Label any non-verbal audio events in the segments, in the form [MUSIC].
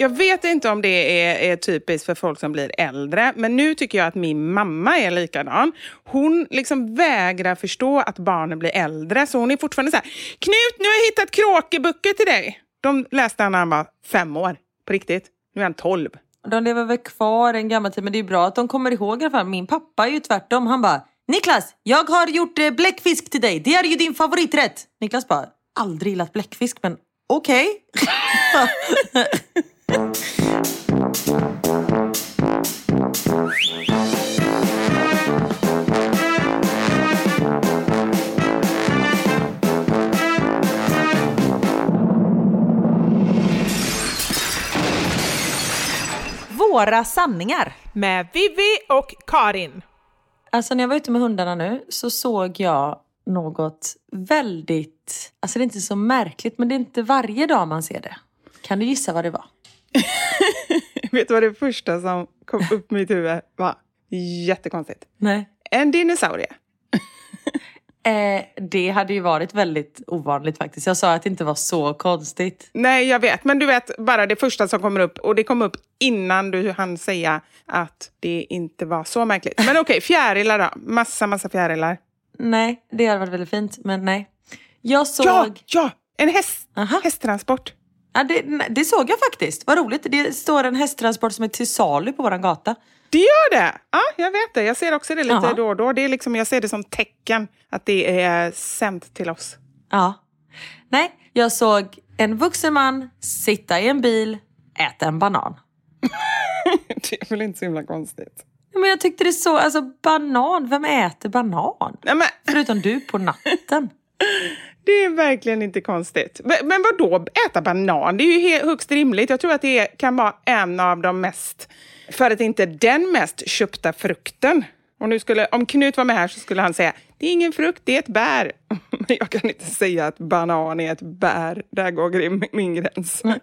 Jag vet inte om det är, är typiskt för folk som blir äldre, men nu tycker jag att min mamma är likadan. Hon liksom vägrar förstå att barnen blir äldre, så hon är fortfarande så här, Knut, nu har jag hittat kråkeböcker till dig. De läste han när han var fem år, på riktigt. Nu är han tolv. De lever väl kvar en gammal tid men det är bra att de kommer ihåg i alla fall. Min pappa är ju tvärtom. Han bara Niklas, jag har gjort eh, bläckfisk till dig. Det är ju din favoriträtt. Niklas bara aldrig gillat bläckfisk men okej. [LAUGHS] Några sanningar. Med Vivi och Karin. Alltså när jag var ute med hundarna nu så såg jag något väldigt, alltså det är inte så märkligt men det är inte varje dag man ser det. Kan du gissa vad det var? [LAUGHS] Vet du vad det första som kom upp i mitt huvud var? Jättekonstigt. Nej. En dinosaurie. [LAUGHS] Eh, det hade ju varit väldigt ovanligt faktiskt. Jag sa att det inte var så konstigt. Nej, jag vet. Men du vet, bara det första som kommer upp. Och det kom upp innan du hann säga att det inte var så märkligt. Men okej, okay, fjärilar då. Massa, massa fjärilar. Nej, det hade varit väldigt fint. Men nej. Jag såg... Ja, ja! En häst, hästtransport. Ja, det, det såg jag faktiskt. Vad roligt. Det står en hästtransport som är till salu på våran gata. Det gör det! Ja, jag vet det. Jag ser också det lite Jaha. då och då. Det är liksom, jag ser det som tecken att det är sänt till oss. Ja. Nej, jag såg en vuxen man sitta i en bil, äta en banan. [LAUGHS] det är väl inte så himla konstigt. Men jag tyckte det så, alltså banan, vem äter banan? Nej, men, Förutom du på natten. [LAUGHS] det är verkligen inte konstigt. Men, vad då äta banan? Det är ju högst rimligt. Jag tror att det kan vara en av de mest, för att inte den mest köpta frukten. Och nu skulle, om Knut var med här så skulle han säga, det är ingen frukt, det är ett bär. [LAUGHS] Men jag kan inte säga att banan är ett bär. Där går min gräns. [LAUGHS]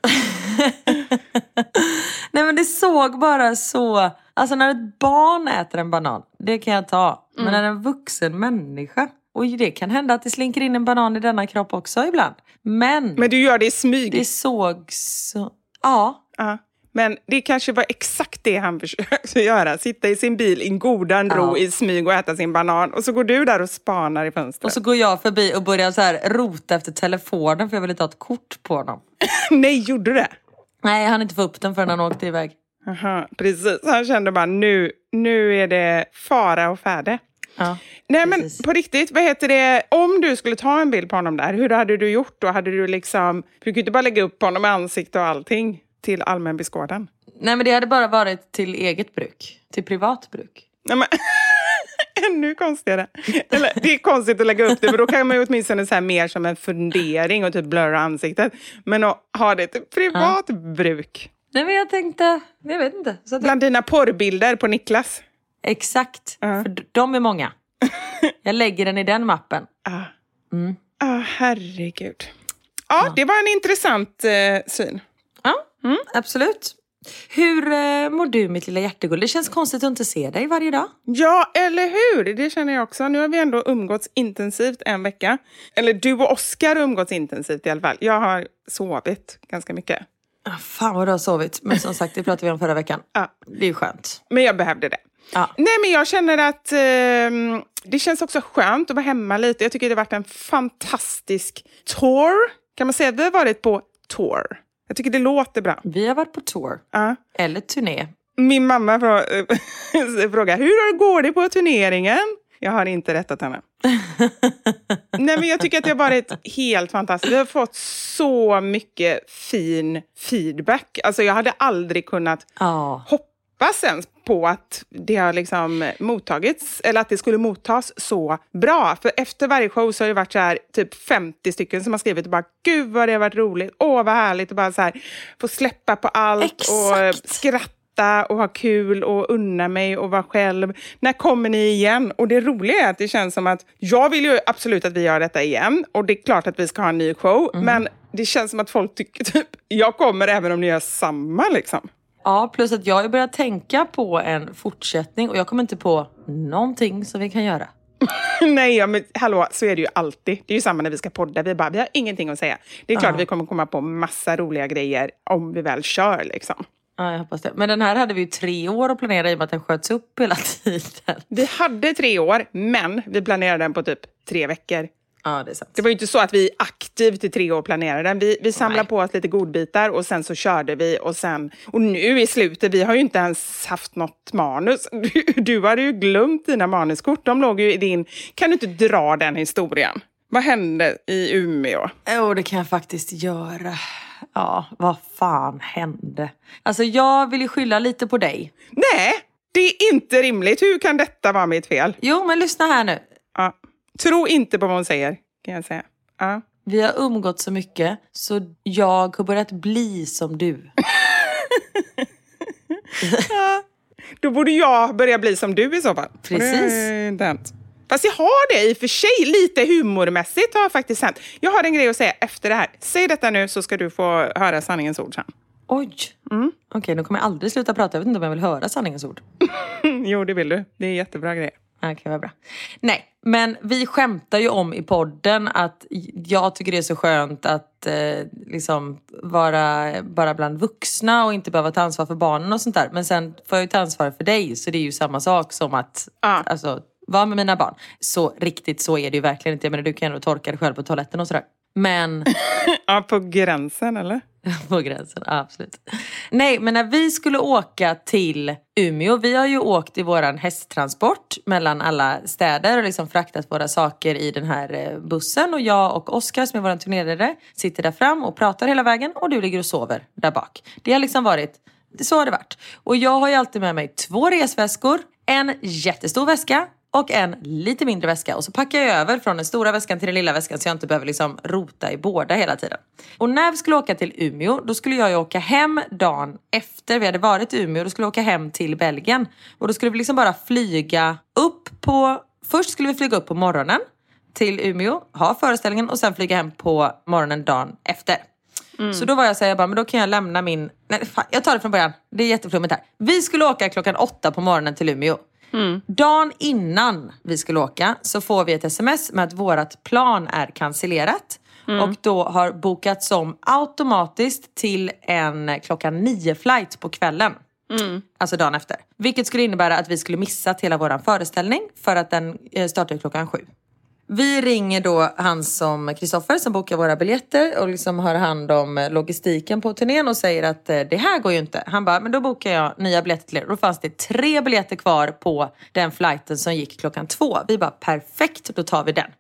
Nej men det såg bara så, alltså när ett barn äter en banan, det kan jag ta. Men när en vuxen människa, och det kan hända att det slinker in en banan i denna kropp också ibland. Men, Men du gör det i smyg. det såg så, ja. Ja. Men det kanske var exakt det han försökte [LAUGHS] göra. Sitta i sin bil i godan ro Ja. i smyg och äta sin banan. Och så går du där och spanar i fönstret. Och så går jag förbi och börjar så här rota efter telefonen för jag vill inte ha ett kort på honom. [LAUGHS] Nej, gjorde du det? Nej, hann inte få upp den förrän han åkte iväg. Aha, precis. Han kände bara nu, nu är det fara och färde. Ja. Nej men Precis. på riktigt, vad heter det? Om du skulle ta en bild på honom där, hur hade du gjort då? Hade du liksom, du kan ju inte bara lägga upp honom med ansikte och allting till allmän beskådan. Nej men det hade bara varit till eget bruk. Till privat bruk. Nej, men, [LAUGHS] ännu konstigare. Eller, det är konstigt att lägga upp det, men då kan man ju åtminstone så här mer som en fundering och typ blurra ansiktet. Men att ha det till privat bruk. Nej men jag tänkte, jag vet inte. Så Bland dina porrbilder på Niklas. Exakt, för d- de är många. [LAUGHS] Jag lägger den i den mappen. Ah, ah, herregud. Ja, det var en intressant eh, syn. Ja, absolut. Hur eh, mår du mitt lilla hjärtegull? Det känns konstigt att inte se dig varje dag. Ja, eller hur? Det känner jag också. Nu har vi ändå umgåtts intensivt en vecka. Eller du och Oskar har umgåtts intensivt i alla fall. Jag har sovit ganska mycket. Ah, fan vad du har sovit. Men som sagt, det pratade vi om förra veckan. Ja. Det är ju skönt. Men jag behövde det. Ja. Nej, men jag känner att ehm, det känns också skönt att vara hemma lite. Jag tycker det har varit en fantastisk tour. Kan man säga att vi har varit på tour? Jag tycker det låter bra. Vi har varit på tour. Ja. Eller turné. Min mamma frå- [LAUGHS] frågar, hur går det på turneringen? Jag har inte rättat henne. [LAUGHS] Nej, men jag tycker att det har varit helt fantastiskt. Vi har fått så mycket fin feedback. Alltså, jag hade aldrig kunnat Ja. hoppas ens på att det har liksom mottagits, eller att det skulle mottas så bra. För efter varje show så har det varit så här, typ 50 stycken som har skrivit och bara “Gud vad det har varit roligt, åh vad härligt” och bara så här, få släppa på allt och Exakt. skratta och ha kul och unna mig och vara själv. När kommer ni igen? Och det roliga är att det känns som att jag vill ju absolut att vi gör detta igen och det är klart att vi ska ha en ny show, men det känns som att folk tycker [LAUGHS] typ jag kommer även om ni gör samma liksom. Ja, plus att jag har börjat tänka på en fortsättning och jag kommer inte på någonting som vi kan göra. [LAUGHS] Nej, ja, men hallå, så är det ju alltid. Det är ju samma när vi ska podda. Vi bara, vi har ingenting att säga. Det är klart att vi kommer komma på massa roliga grejer om vi väl kör liksom. Ja, jag hoppas det. Men den här hade vi ju tre år att planera i och med att den sköts upp hela [LAUGHS] tiden. Vi hade tre år, men vi planerade den på typ tre veckor. Ja, det är sant. Det var ju inte så att vi aktivt i tre år planerade den. Vi, vi samlade Nej. på oss lite godbitar och sen så körde vi och sen... Och nu i slutet, vi har ju inte ens haft något manus. [LAUGHS] Du, du hade ju glömt dina manuskort. De låg ju i din... Kan du inte dra den historien? Vad hände i Umeå? Jo, det kan jag faktiskt göra. Ja, vad fan hände? Alltså, jag vill ju skylla lite på dig. Nej, det är inte rimligt. Hur kan detta vara mitt fel? Jo, men lyssna här nu. Ja. Tro inte på vad hon säger, kan jag säga. Ja. Vi har umgått så mycket så jag har börjat bli som du. [LAUGHS] Då borde jag börja bli som du i så fall. Precis. Fast jag har det i och för sig. Lite humormässigt har faktiskt hänt. Jag har en grej att säga efter det här. Säg detta nu så ska du få höra sanningens ord sen. Oj. Okej, nu kommer jag aldrig sluta prata. Jag vet inte om jag vill höra sanningens ord. [LAUGHS] jo, det vill du. Det är jättebra grejer. Okej, vad bra. Nej, men vi skämtar ju om i podden att jag tycker det är så skönt att eh, liksom vara bara bland vuxna och inte behöva ta ansvar för barnen och sånt där. Men sen får jag ju ta ansvar för dig, så det är ju samma sak som att Ja. alltså, vara med mina barn. Så riktigt så är det ju verkligen inte. Jag menar, du kan ju ändå torka dig själv på toaletten och sådär. Men [LAUGHS] Ja, på gränsen eller? [LAUGHS] På gränsen, absolut. Nej, men när vi skulle åka till Umeå, vi har ju åkt i våran hästtransport mellan alla städer och liksom fraktat våra saker i den här eh, bussen. Och jag och Oskar som är vår turnerare sitter där fram och pratar hela vägen och du ligger och sover där bak. Det har liksom varit, så har det varit. Och jag har ju alltid med mig två resväskor, en jättestor väska och en lite mindre väska. Och så packar jag över från den stora väskan till den lilla väskan så jag inte behöver liksom rota i båda hela tiden. Och när vi skulle åka till Umeå, då skulle jag ju åka hem dagen efter vi hade varit i Umeå. Då skulle jag åka hem till Belgien. Och då skulle vi liksom bara flyga upp på... Först skulle vi flyga upp på morgonen till Umeå, ha föreställningen och sen flyga hem på morgonen dagen efter. Så då var jag såhär, jag bara, men då kan jag lämna min... Nej, fan, jag tar det från början. Det är jätteflummigt här. Vi skulle åka klockan åtta på morgonen till Umeå. Dagen innan vi skulle åka så får vi ett sms med att vårt plan är cancellerat. Och då har bokats om automatiskt till en klockan nio flight på kvällen. Alltså dagen efter. Vilket skulle innebära att vi skulle missat hela vår föreställning för att den eh, startar klockan sju. Vi ringer då han som Kristoffer som bokar våra biljetter och liksom har hand om eh, logistiken på turnén och säger att eh, det här går ju inte. Han bara, men då bokar jag nya biljetter till er. Då fanns det tre biljetter kvar på den flighten som gick klockan två. Vi bara, perfekt, då tar vi den.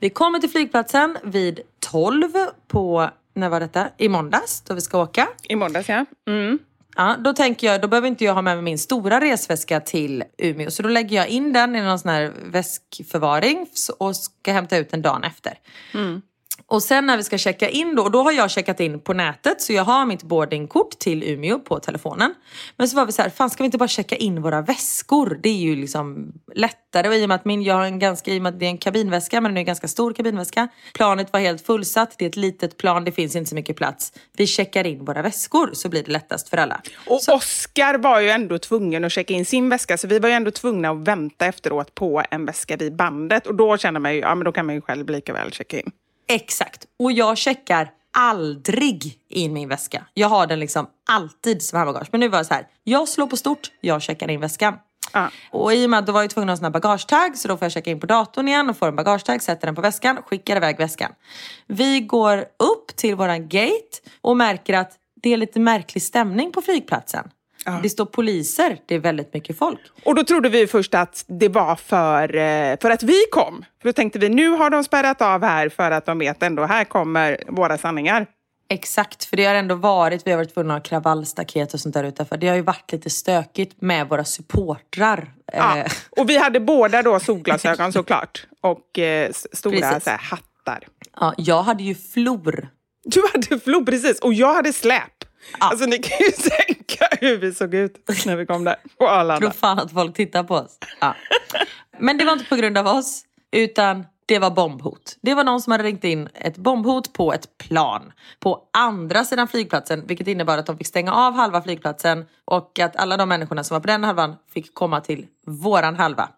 Vi kommer till flygplatsen vid 12 på, när var detta? I måndags då vi ska åka. I måndags ja. Mm. Ja, då tänker jag, då behöver inte jag ha med mig min stora resväska till Umeå. Så då lägger jag in den i någon sån här väskförvaring och ska hämta ut den dagen efter. Mm. Och sen när vi ska checka in då, och då har jag checkat in på nätet så jag har mitt boardingkort till Umeå på telefonen. Men så var vi så här, fan ska vi inte bara checka in våra väskor? Det är ju liksom lättare och i och med att min, jag har en ganska, i och med att det är en kabinväska men den är en ganska stor kabinväska. Planet var helt fullsatt, det är ett litet plan, det finns inte så mycket plats. Vi checkar in våra väskor så blir det lättast för alla. Och Oscar var ju ändå tvungen att checka in sin väska, så vi var ju ändå tvungna att vänta efteråt på en väska vid bandet. Och då kände man ju, ja men då kan man ju själv lika väl checka in. Exakt. Och jag checkar aldrig in min väska. Jag har den liksom alltid som handbagage. Men nu var det så här, jag slår på stort, jag checkar in väskan. Ja. Och i och med att då var jag tvungen att ha en bagagetag så då får jag checka in på datorn igen och får en bagagetag, sätter den på väskan, skickar iväg väskan. Vi går upp till våran gate och märker att det är lite märklig stämning på flygplatsen. Det står poliser, det är väldigt mycket folk. Och då trodde vi först att det var för, eh, för att vi kom. För då tänkte vi, nu har de spärrat av här för att de vet ändå, här kommer våra sanningar. Exakt, för det har ändå varit, vi har varit tvungna att ha kravallstaket och sånt där utanför. Det har ju varit lite stökigt med våra supportrar. Ja. Eh, Och vi hade båda då solglasögon [LAUGHS] såklart. Och eh, stora Precis. så här, hattar. ja, jag hade ju flor. Du hade flod, precis. Och jag hade släp. Alltså ni kan ju [LAUGHS] tänka hur vi såg ut när vi kom där på Arlanda. Tror fan att folk tittar på oss. Ja. Men det var inte på grund av oss, utan det var bombhot. Det var någon som hade ringt in ett bombhot på ett plan på andra sidan flygplatsen, vilket innebar att de fick stänga av halva flygplatsen och att alla de människorna som var på den halvan fick komma till våran halva.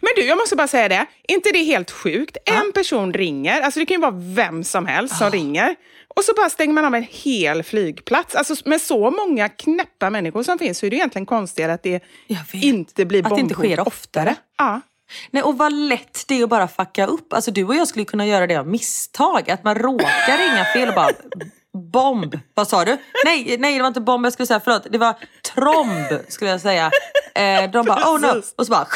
Men du, jag måste bara säga det. Är inte det helt sjukt? En person ringer, alltså det kan ju vara vem som helst som ringer. Och så bara stänger man av en hel flygplats. Alltså med så många knäppa människor som finns så är det egentligen konstigare att det inte blir Att det inte bombhot sker oftare. Ja. Nej, och vad lätt det är att bara fucka upp. Alltså du och jag skulle kunna göra det av misstag. Att man råkar ringa fel och bara bomb. Vad sa du? Nej, nej det var inte bomb jag skulle säga. Förlåt. Det var tromb skulle jag säga. Eh, de bara oh no. Och så bara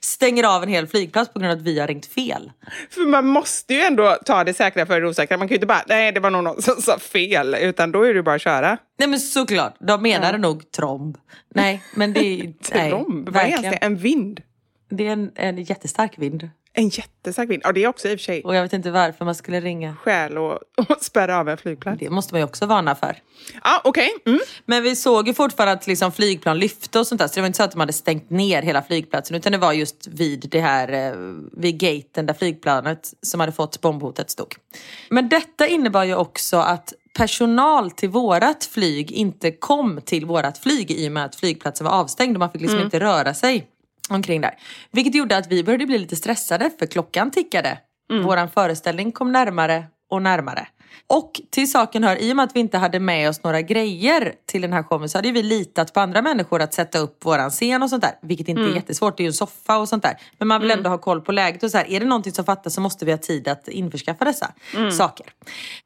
stänger av en hel flygplats på grund av att vi har ringt fel. För man måste ju ändå ta det säkra för det osäkra. Man kan ju inte bara, nej det var nog någon som sa fel. Utan då är det bara att köra. Nej men såklart. De menade nog tromb. Nej men det är... [LAUGHS] Tromb, vad är ens det? En vind? Det är en, en jättestark vind. En jättestark vind. Ja, det är också i och för sig Och jag vet inte varför man skulle ringa. skäl att att spärra av en flygplats. Det måste man ju också varna för. Ja, okej. Mm. Men vi såg ju fortfarande att liksom flygplan lyfte och sånt där. Så det var inte så att de hade stängt ner hela flygplatsen. Utan det var just vid det här, eh, vid gaten där flygplanet som hade fått bombhotet stod. Men detta innebar ju också att personal till vårat flyg inte kom till vårat flyg i och med att flygplatsen var avstängd och man fick liksom inte röra sig omkring där. Vilket gjorde att vi började bli lite stressade för klockan tickade. Våran föreställning kom närmare och närmare. Och till saken hör, i och med att vi inte hade med oss några grejer till den här showen så hade vi litat på andra människor att sätta upp våran scen och sånt där. Vilket inte är jättesvårt, det är ju en soffa och sånt där. Men man vill ändå ha koll på läget och så här, är det någonting som fattas så måste vi ha tid att införskaffa dessa saker.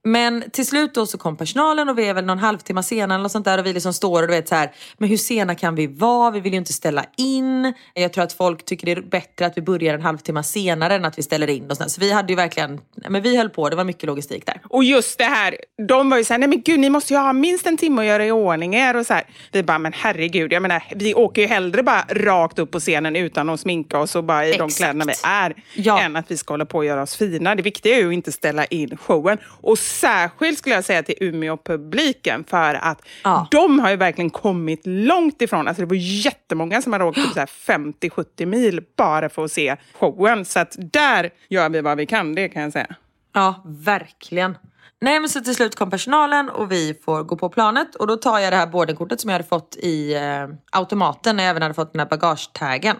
Men till slut då så kom personalen och vi är väl någon halvtimme senare eller sånt där och vi liksom står och du vet så här, men hur sena kan vi vara? Vi vill ju inte ställa in. Jag tror att folk tycker det är bättre att vi börjar en halvtimme senare än att vi ställer in och sånt. Så vi hade ju verkligen, men vi höll på, det var mycket logistik där. Och just det här, de var ju såhär, nej men gud ni måste ju ha minst en timme att göra i ordning er och så här. Vi bara, men herregud, jag menar vi åker ju hellre bara rakt upp på scenen utan att sminka oss och bara i de Exakt. kläderna vi är. Ja. Än att vi ska hålla på och göra oss fina. Det viktiga är ju att inte ställa in showen. Och särskilt skulle jag säga till Umeå-publiken för att Ja. de har ju verkligen kommit långt ifrån. Alltså det var jättemånga som hade åkt typ så här 50-70 mil bara för att se showen. Så att där gör vi vad vi kan, det kan jag säga. Ja, verkligen. Nej men så till slut kom personalen och vi får gå på planet och då tar jag det här boardingkortet som jag hade fått i eh, automaten när jag även hade fått den här bagagetaggen.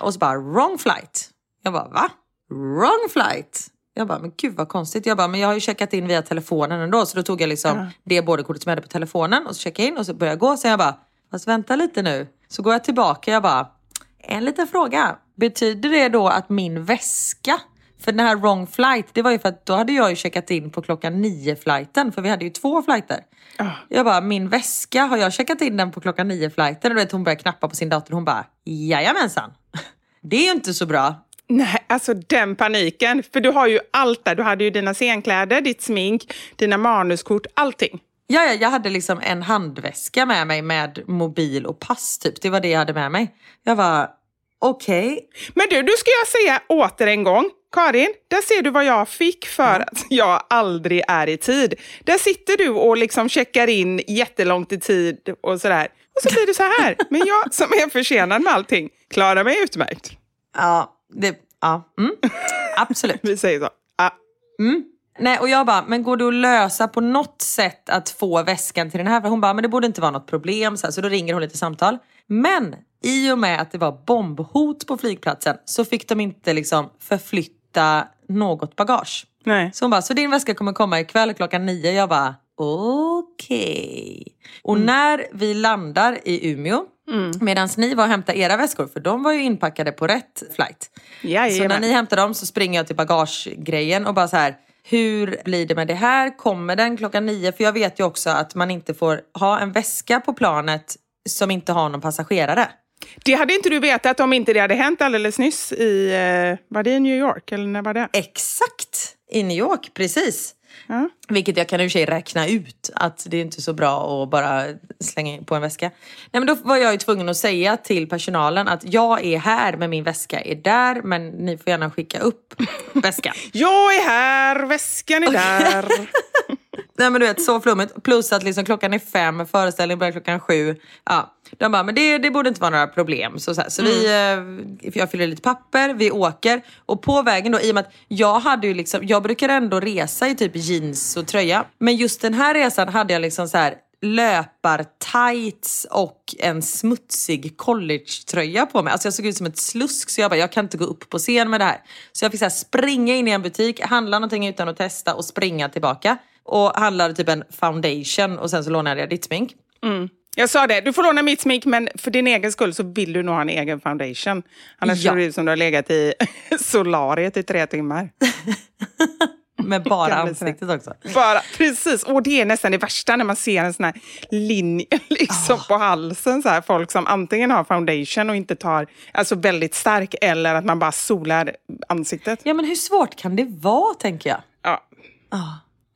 Och så bara wrong flight. Jag bara va? Wrong flight? Jag bara men gud vad konstigt. Jag bara men jag har ju checkat in via telefonen ändå så då tog jag liksom det boardingkortet som jag hade på telefonen och så checkade jag in och så började jag gå. Så jag bara fast vänta lite nu. Så går jag tillbaka jag bara en liten fråga. Betyder det då att min väska för den här wrong flight, det var ju för att då hade jag ju checkat in på klockan nio flighten för vi hade ju två flighter. Jag bara, min väska, har jag checkat in den på klockan nio flighten? Och du vet, hon började knappa på sin dator och hon bara, jajamensan. [LAUGHS] Det är ju inte så bra. Nej, alltså den paniken. För du har ju allt där. Du hade ju dina scenkläder, ditt smink, dina manuskort, allting. Ja, ja, jag hade liksom en handväska med mig med mobil och pass typ. Det var det jag hade med mig. Jag var okej. Men du, du ska jag säga åter en gång. Karin, där ser du vad jag fick för att jag aldrig är i tid. Där sitter du och liksom checkar in jättelångt i tid och sådär. Och så blir det så här. [LAUGHS] Men jag som är försenad med allting klarar mig utmärkt. Ja, det, ja, mm, absolut. [LAUGHS] Vi säger så. Ja. Nej, och jag bara, men går det att lösa på något sätt att få väskan till den här? För hon bara, men det borde inte vara något problem. Så, här, så då ringer hon lite samtal. Men i och med att det var bombhot på flygplatsen så fick de inte liksom förflytta något bagage. Nej. Så hon bara, så din väska kommer komma ikväll klockan nio. Jag bara, okej. Och när vi landar i Umeå, medan ni var och hämtade era väskor, för de var ju inpackade på rätt flight. Så Jajamän. när ni hämtar dem så springer jag till bagagegrejen och bara så här. Hur blir det med det här? Kommer den klockan nio? För jag vet ju också att man inte får ha en väska på planet som inte har någon passagerare. Det hade inte du vetat om inte det hade hänt alldeles nyss i, eh, var det i New York eller när var det? Exakt! I New York, precis. Ja. Vilket jag kan i och för sig räkna ut att det är inte så bra att bara slänga på en väska. Nej men då var jag ju tvungen att säga till personalen att jag är här men min väska är där men ni får gärna skicka upp väskan. [LAUGHS] Jag är här, väskan är där. [LAUGHS] Nej men du vet så flummigt. Plus att liksom klockan är fem, föreställningen börjar klockan sju. Ja. De bara, men det, det borde inte vara några problem. Så, så, här, så vi, eh, jag fyller lite papper, vi åker. Och på vägen då, i och med att jag hade ju liksom, jag brukar ändå resa i typ jeans och tröja. Men just den här resan hade jag liksom så här löpar-tights och en smutsig collegetröja på mig. Alltså jag såg ut som ett slusk så jag bara, jag kan inte gå upp på scen med det här. Så jag fick så här springa in i en butik, handla någonting utan att testa och springa tillbaka. Och handlade typ en foundation och sen så lånade jag ditt smink. Jag sa det, du får låna mitt smink men för din egen skull så vill du nog ha en egen foundation. Annars Ja. ser det ut som du har legat i [LAUGHS] solariet i tre timmar. [LAUGHS] Med bara ansiktet också. Bara, precis, och det är nästan det värsta när man ser en sån här linje [LAUGHS] liksom på halsen. Så här, folk som antingen har foundation och inte tar, alltså väldigt stark, eller att man bara solar ansiktet. Ja men hur svårt kan det vara tänker jag. Ja.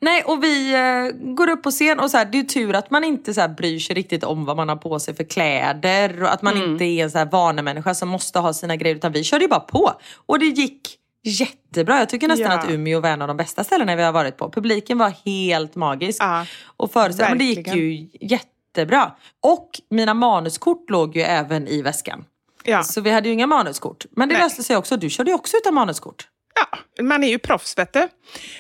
Nej och vi eh, går upp på scen och så här, det är tur att man inte så här, bryr sig riktigt om vad man har på sig för kläder och att man inte är en så här vanemänniska som måste ha sina grejer utan vi körde ju bara på. Och det gick jättebra. Jag tycker nästan Ja. att Umeå var en av de bästa ställena vi har varit på. Publiken var helt magisk. Ja, och föreställ- men det gick ju jättebra. Och mina manuskort låg ju även i väskan. Ja. Så vi hade ju inga manuskort. Men det Nej. löste sig också. Du körde ju också utan manuskort. Ja, man är ju proffs vet du.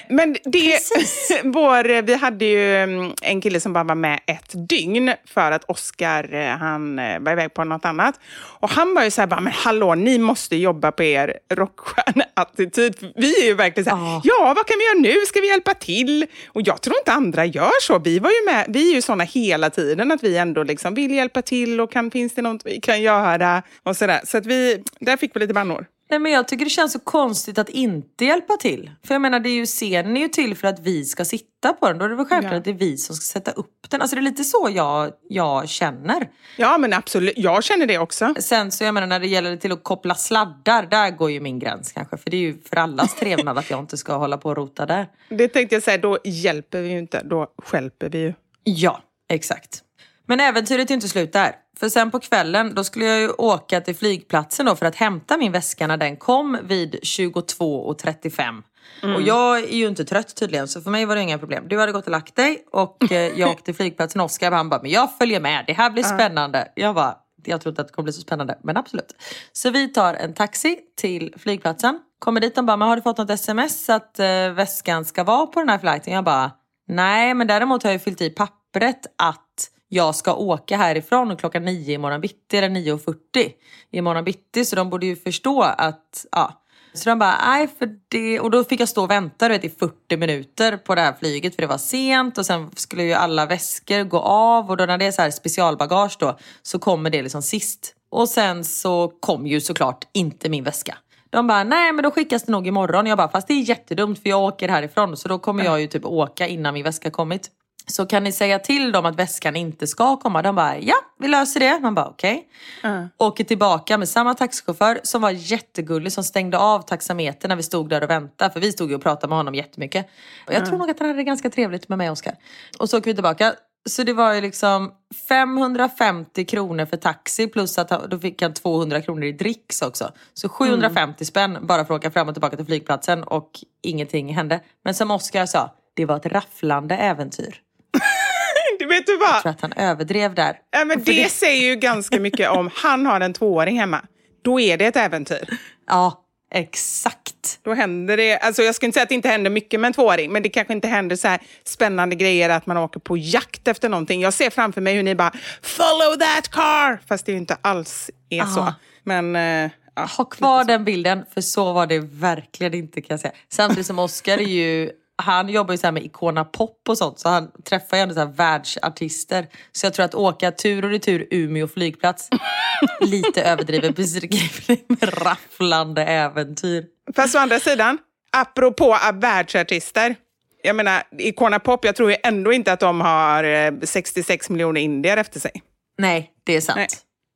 Men det, [LAUGHS] vår, vi hade ju mm, en kille som bara var med ett dygn för att Oscar eh, han eh, var iväg på något annat. Och han var ju så här, bara, men hallå, ni måste jobba på er rockstjärneattityd. Vi är ju verkligen så här, Ja. ja vad kan vi göra nu? Ska vi hjälpa till? Och jag tror inte andra gör så. Vi, var ju med, vi är ju såna hela tiden att vi ändå liksom vill hjälpa till och kan, finns det något vi kan göra? Och så där. Så att vi, där fick vi lite bannor. Nej men jag tycker det känns så konstigt att inte hjälpa till. För jag menar det är ju scenen är ju till för att vi ska sitta på den. Då är det väl självklart Ja. att det är vi som ska sätta upp den. Alltså det är lite så jag, jag känner. Ja, men absolut. Jag känner det också. Sen så jag menar när det gäller till att koppla sladdar, där går ju min gräns kanske. För det är ju för allas trevnad att jag inte ska hålla på och rota där. Det tänkte jag säga, då hjälper vi ju inte, då skälper vi ju. Ja, exakt. Men äventyret är inte slut där. För sen på kvällen, då skulle jag ju åka till flygplatsen då för att hämta min väska när den kom vid 22.35. Och jag är ju inte trött tydligen, så för mig var det inga problem. Du hade gått och lagt dig och eh, jag [LAUGHS] åkte till flygplatsen. Oskar han bara, men jag följer med, det här blir spännande. Jag bara, jag tror inte att det kommer bli så spännande, men absolut. Så vi tar en taxi till flygplatsen. Kommer dit och bara, men har du fått något sms att eh, väskan ska vara på den här flighten? Jag bara, nej men däremot har jag fyllt i pappret att jag ska åka härifrån klockan nio imorgon bitti eller 9.40 imorgon bitti. Så de borde ju förstå att, ja. Så de bara, nej för det... Och då fick jag stå och vänta du vet, i 40 minuter på det här flyget för det var sent och sen skulle ju alla väskor gå av och då när det är så här specialbagage då så kommer det liksom sist. Och sen så kom ju såklart inte min väska. De bara, nej men då skickas det nog imorgon. Jag bara, fast det är jättedumt för jag åker härifrån så då kommer jag ju typ åka innan min väska kommit. Så kan ni säga till dem att väskan inte ska komma? De bara, ja vi löser det. Man bara, okej. Åker tillbaka med samma taxichaufför som var jättegullig som stängde av taxametern när vi stod där och väntade. För vi stod ju och pratade med honom jättemycket. Och jag tror nog att han hade det ganska trevligt med mig och Oskar. Och så åker vi tillbaka. Så det var ju liksom 550 kronor för taxi plus att då fick han 200 kronor i dricks också. Så 750 spänn bara för att åka fram och tillbaka till flygplatsen och ingenting hände. Men som Oskar sa, det var ett rafflande äventyr. [LAUGHS] Du vet du vad? Jag tror att han överdrev där. Ja, men För det säger ju ganska mycket om han har en tvååring hemma. Då är det ett äventyr. Ja, exakt. Då händer det, alltså jag ska inte säga att det inte händer mycket med en tvååring, men det kanske inte händer så här spännande grejer att man åker på jakt efter någonting. Jag ser framför mig hur ni bara “follow that car”, fast det ju inte alls är så. Ja. Men eh, ja, Ha kvar den bilden, för så var det verkligen inte kan jag säga. Samtidigt som Oscar är ju, han jobbar ju så här med Icona Pop och sånt, så han träffar ju ändå så här världsartister. Så jag tror att åka tur och retur Umeå flygplats, [LAUGHS] lite överdriven beskrivning med rafflande äventyr. Fast å andra sidan, apropå världsartister. Jag menar, Icona Pop, jag tror ju ändå inte att de har eh, 66 miljoner indier efter sig. Nej, det är sant. Nej.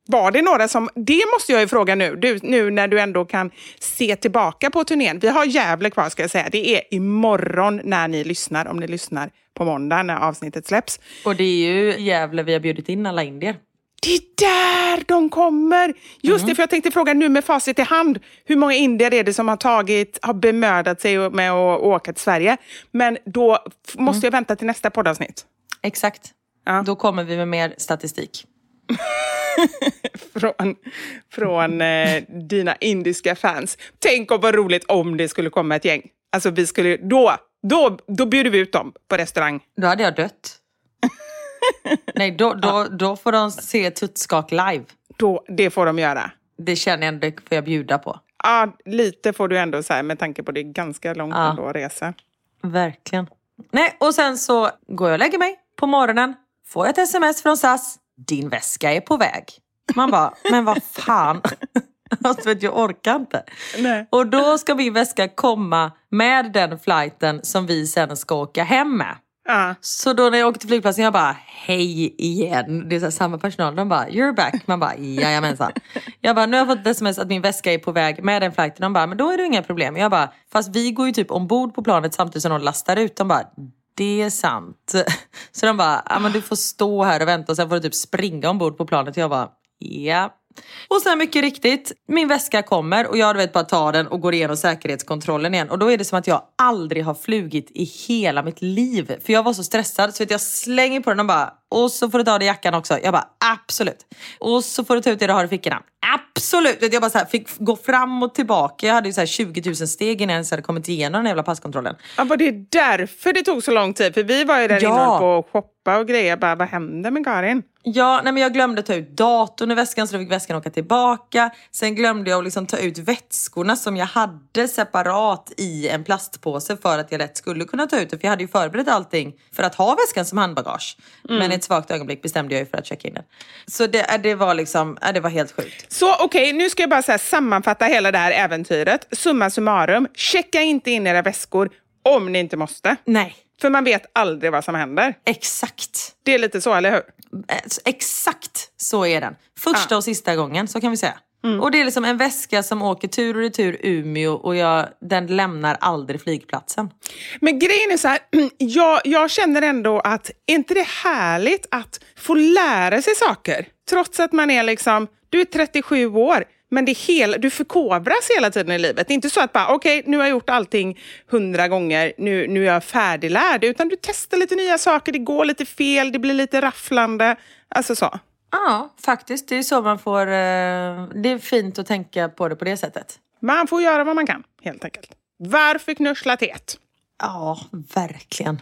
Var det några som, det måste jag ju fråga nu, du, nu när du ändå kan se tillbaka på turnén. Vi har Gävle kvar ska jag säga. Det är imorgon när ni lyssnar, om ni lyssnar på måndag när avsnittet släpps. Och det är ju Gävle vi har bjudit in alla indier. Det är där de kommer! Just Mm. det, för jag tänkte fråga nu med facit i hand. Hur många indier är det som har tagit, har bemödat sig med att åka till Sverige? Men då måste jag vänta till nästa poddavsnitt. Exakt. Ja. Då kommer vi med mer statistik. [LAUGHS] Från, från eh, dina indiska fans. Tänk om vad roligt om det skulle komma ett gäng. Alltså vi skulle, då, då, då bjuder vi ut dem på restaurang. Då hade jag dött. [LAUGHS] Nej, då, då, då får de se Tuttskak live. Då, det får de göra. Det känner jag ändå, får jag bjuda på. Ja, lite får du ändå säga med tanke på det är ganska långt Ja. ändå att resa. Verkligen. Nej, och sen så går jag och lägger mig på morgonen. Får jag ett sms från SAS. Din väska är på väg. Man bara, [LAUGHS] men vad fan. [LAUGHS] Alltså, jag orkar inte. Nej. Och då ska min väska komma med den flighten som vi sen ska åka hem med. Ja. Så då när jag åker till flygplatsen, jag bara hej igen. Det är samma personal. De bara you're back. Man bara jajamensan. Jag bara nu har jag fått ett sms att min väska är på väg med den flighten. De bara men då är det inga problem. Jag bara fast vi går ju typ ombord på planet samtidigt som de lastar ut. De bara det är sant. [LAUGHS] Så de bara ja men du får stå här och vänta och sen får du typ springa ombord på planet. Jag bara ja. Och sen mycket riktigt, min väska kommer och jag vet bara tar den och går igenom säkerhetskontrollen igen. Och då är det som att jag aldrig har flugit i hela mitt liv. För jag var så stressad så vet jag slänger på den och bara och så får du ta dig jackan också. Jag bara absolut. Och så får du ta ut det du har i fickorna. Absolut! Jag bara så här, fick gå fram och tillbaka. Jag hade ju så här 20 000 steg innan jag ens hade kommit igenom den jävla passkontrollen. Ja, var det därför det tog så lång tid? För vi var ju där Ja. inne och på att shoppa och grejer. Bara, vad händer med Karin? Ja, nej men jag glömde ta ut datorn i väskan så då fick väskan åka tillbaka. Sen glömde jag att liksom ta ut vätskorna som jag hade separat i en plastpåse för att jag lätt skulle kunna ta ut det. För jag hade ju förberett allting för att ha väskan som handbagage. Men i ett svagt ögonblick bestämde jag ju för att checka in den. Så det, äh, det var liksom, äh, det var helt sjukt. Så okej, nu ska jag bara här sammanfatta hela det här äventyret. Summa summarum, checka inte in era väskor om ni inte måste. Nej, För man vet aldrig vad som händer. exakt. Det är lite så, eller hur? Eh, Exakt så är den. Första och sista gången, så kan vi säga. Och det är liksom en väska som åker tur och retur Umeå och jag, den lämnar aldrig flygplatsen. Men grejen är så här, [CLEARS THROAT] jag, jag känner ändå att, är inte det härligt att få lära sig saker? Trots att man är liksom, du är 37 år, men det hela, du förkovras hela tiden i livet. Det är inte så att bara, okej, nu har jag gjort allting hundra gånger, nu, nu är jag färdiglärd. Utan du testar lite nya saker, det går lite fel, det blir lite rafflande. Alltså så. Ja, faktiskt. Det är så man får... Eh, det är fint att tänka på det på det sättet. Man får göra vad man kan, helt enkelt. Varför knussla tät? Ja, verkligen.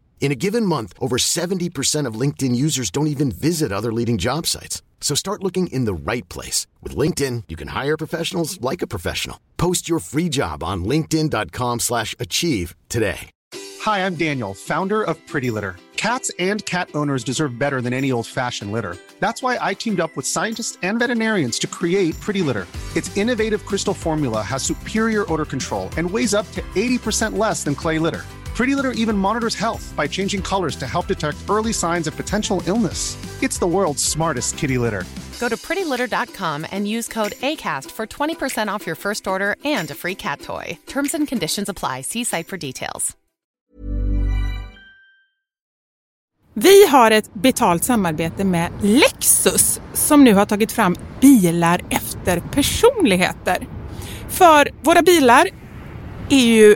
In a given month, over 70% of LinkedIn users don't even visit other leading job sites. So start looking in the right place. With LinkedIn, you can hire professionals like a professional. Post your free job on linkedin.com slash achieve today. Hi, I'm Daniel, founder of Pretty Litter. Cats and cat owners deserve better than any old fashioned litter. That's why I teamed up with scientists and veterinarians to create Pretty Litter. Its innovative crystal formula has superior odor control and weighs up to 80% less than clay litter. Pretty Litter even monitors health by changing colors to help detect early signs of potential illness. It's the world's smartest kitty litter. Go to prettylitter.com and use code ACAST for 20% off your first order and a free cat toy. Terms and conditions apply. See site for details. Vi har ett betalt samarbete med Lexus som nu har tagit fram bilar efter personligheter. För våra bilar är ju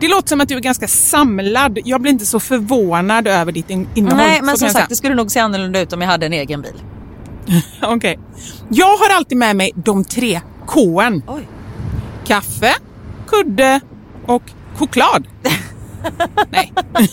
Det låter som att du är ganska samlad. Jag blir inte så förvånad över ditt in- innehåll. Nej men som sagt det skulle nog se annorlunda ut om jag hade en egen bil. [LAUGHS] Okej. Jag har alltid med mig de tre. Oj. Kaffe, kudde och choklad. [LAUGHS] Nej. [LAUGHS]